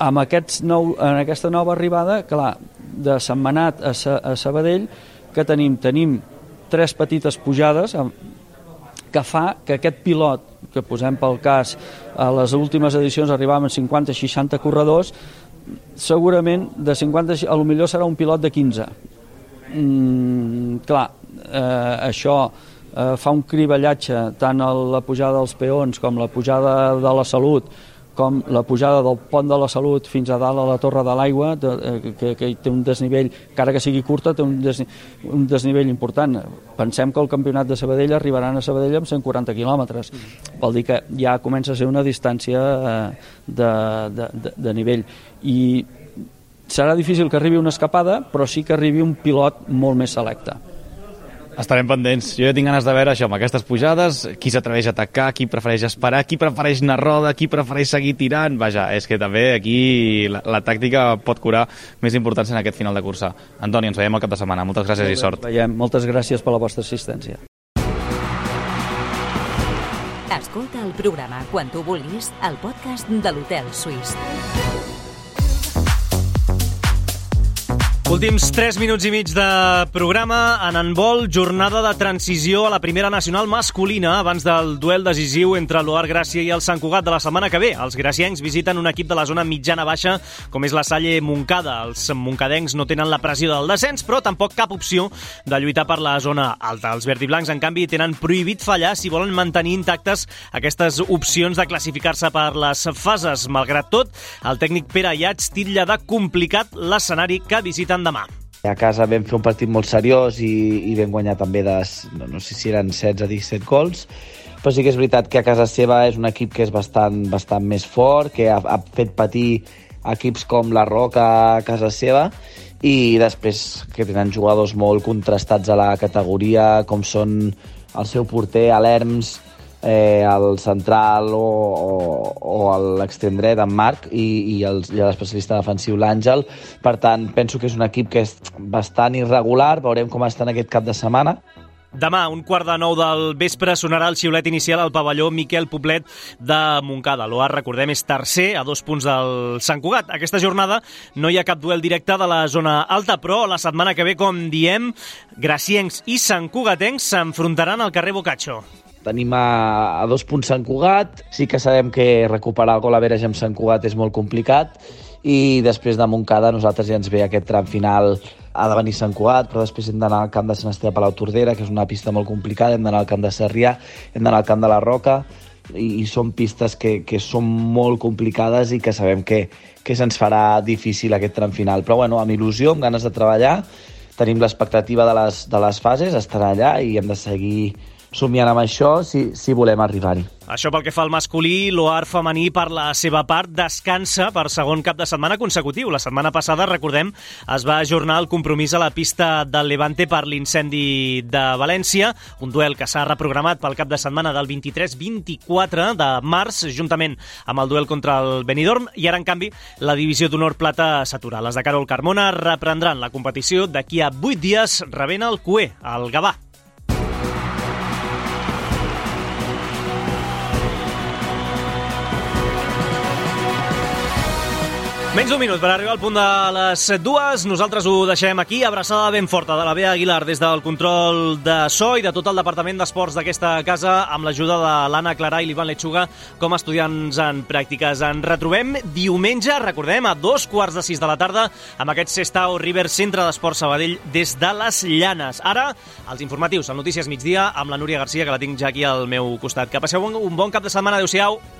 amb aquests nou, en aquesta nova arribada, clar, de Setmanat a, Sa, a Sabadell, que tenim? Tenim tres petites pujades que fa que aquest pilot, que posem pel cas, a les últimes edicions arribaven 50-60 corredors, segurament de 50, a lo millor serà un pilot de 15. Mm, clar, eh, això eh, fa un criballatge tant a la pujada dels peons com la pujada de la salut com la pujada del pont de la Salut fins a dalt a la Torre de l'Aigua, eh, que, que té un desnivell, encara que sigui curta, té un, des, un desnivell important. Pensem que el campionat de Sabadell arribaran a Sabadell amb 140 quilòmetres. Vol dir que ja comença a ser una distància eh, de, de, de, de nivell. I serà difícil que arribi una escapada, però sí que arribi un pilot molt més selecte. Estarem pendents. Jo ja tinc ganes de veure això, amb aquestes pujades, qui s'atreveix a atacar, qui prefereix esperar, qui prefereix anar roda, qui prefereix seguir tirant. Vaja, és que també aquí la, la tàctica pot curar més importància en aquest final de cursa. Antoni, ens veiem el cap de setmana. Moltes gràcies i sort. Veiem. Moltes gràcies per la vostra assistència. Escolta el programa quan tu vulguis al podcast de l'Hotel Suís. Últims 3 minuts i mig de programa en handbol, jornada de transició a la primera nacional masculina abans del duel decisiu entre l'Oar Gràcia i el Sant Cugat de la setmana que ve. Els graciencs visiten un equip de la zona mitjana-baixa com és la Salle Moncada. Els moncadencs no tenen la pressió del descens, però tampoc cap opció de lluitar per la zona alta. Els verdiblancs, en canvi, tenen prohibit fallar si volen mantenir intactes aquestes opcions de classificar-se per les fases. Malgrat tot, el tècnic Pere Iats titlla de complicat l'escenari que visiten jugant demà. A casa vam fer un partit molt seriós i, i vam guanyar també de, no, no sé si eren 16 a 17 gols, però sí que és veritat que a casa seva és un equip que és bastant, bastant més fort, que ha, ha fet patir equips com la Roca a casa seva i després que tenen jugadors molt contrastats a la categoria, com són el seu porter, l'Herms, eh, el central o, o, o l'extrem dret, en Marc, i, i l'especialista defensiu, l'Àngel. Per tant, penso que és un equip que és bastant irregular, veurem com està en aquest cap de setmana. Demà, un quart de nou del vespre, sonarà el xiulet inicial al pavelló Miquel Poblet de Montcada. L'OAR, recordem, és tercer a dos punts del Sant Cugat. Aquesta jornada no hi ha cap duel directe de la zona alta, però la setmana que ve, com diem, graciencs i Sant Cugatencs s'enfrontaran al carrer Bocaccio. Tenim a, a dos punts Sant Cugat, sí que sabem que recuperar el gol a Veres amb Sant Cugat és molt complicat. I després de Montcada nosaltres ja ens ve aquest tram final ha de venir Sant Cugat, però després hem d'anar al camp de Sant Esteve Palau Tordera, que és una pista molt complicada, hem d'anar al camp de Sarrià, hem d'anar al camp de la Roca, i, i són pistes que, que són molt complicades i que sabem que, que se'ns farà difícil aquest tram final. Però bueno, amb il·lusió, amb ganes de treballar, tenim l'expectativa de, les, de les fases, estar allà i hem de seguir somiant amb això si, si volem arribar-hi. Això pel que fa al masculí, l'OAR femení, per la seva part, descansa per segon cap de setmana consecutiu. La setmana passada, recordem, es va ajornar el compromís a la pista del Levante per l'incendi de València, un duel que s'ha reprogramat pel cap de setmana del 23-24 de març, juntament amb el duel contra el Benidorm, i ara, en canvi, la divisió d'honor plata s'atura. Les de Carol Carmona reprendran la competició d'aquí a 8 dies rebent el CUE, el Gavà. Menys d'un minut per arribar al punt de les dues. Nosaltres ho deixem aquí. Abraçada ben forta de la Bea Aguilar des del control de so i de tot el Departament d'Esports d'aquesta casa amb l'ajuda de l'Anna Clarà i l'Ivan Lechuga com a estudiants en pràctiques. En retrobem diumenge, recordem, a dos quarts de sis de la tarda amb aquest Sestao River Centre d'Esport Sabadell des de les Llanes. Ara, els informatius, el Notícies Migdia amb la Núria Garcia, que la tinc ja aquí al meu costat. Que passeu un bon cap de setmana. Adéu-siau.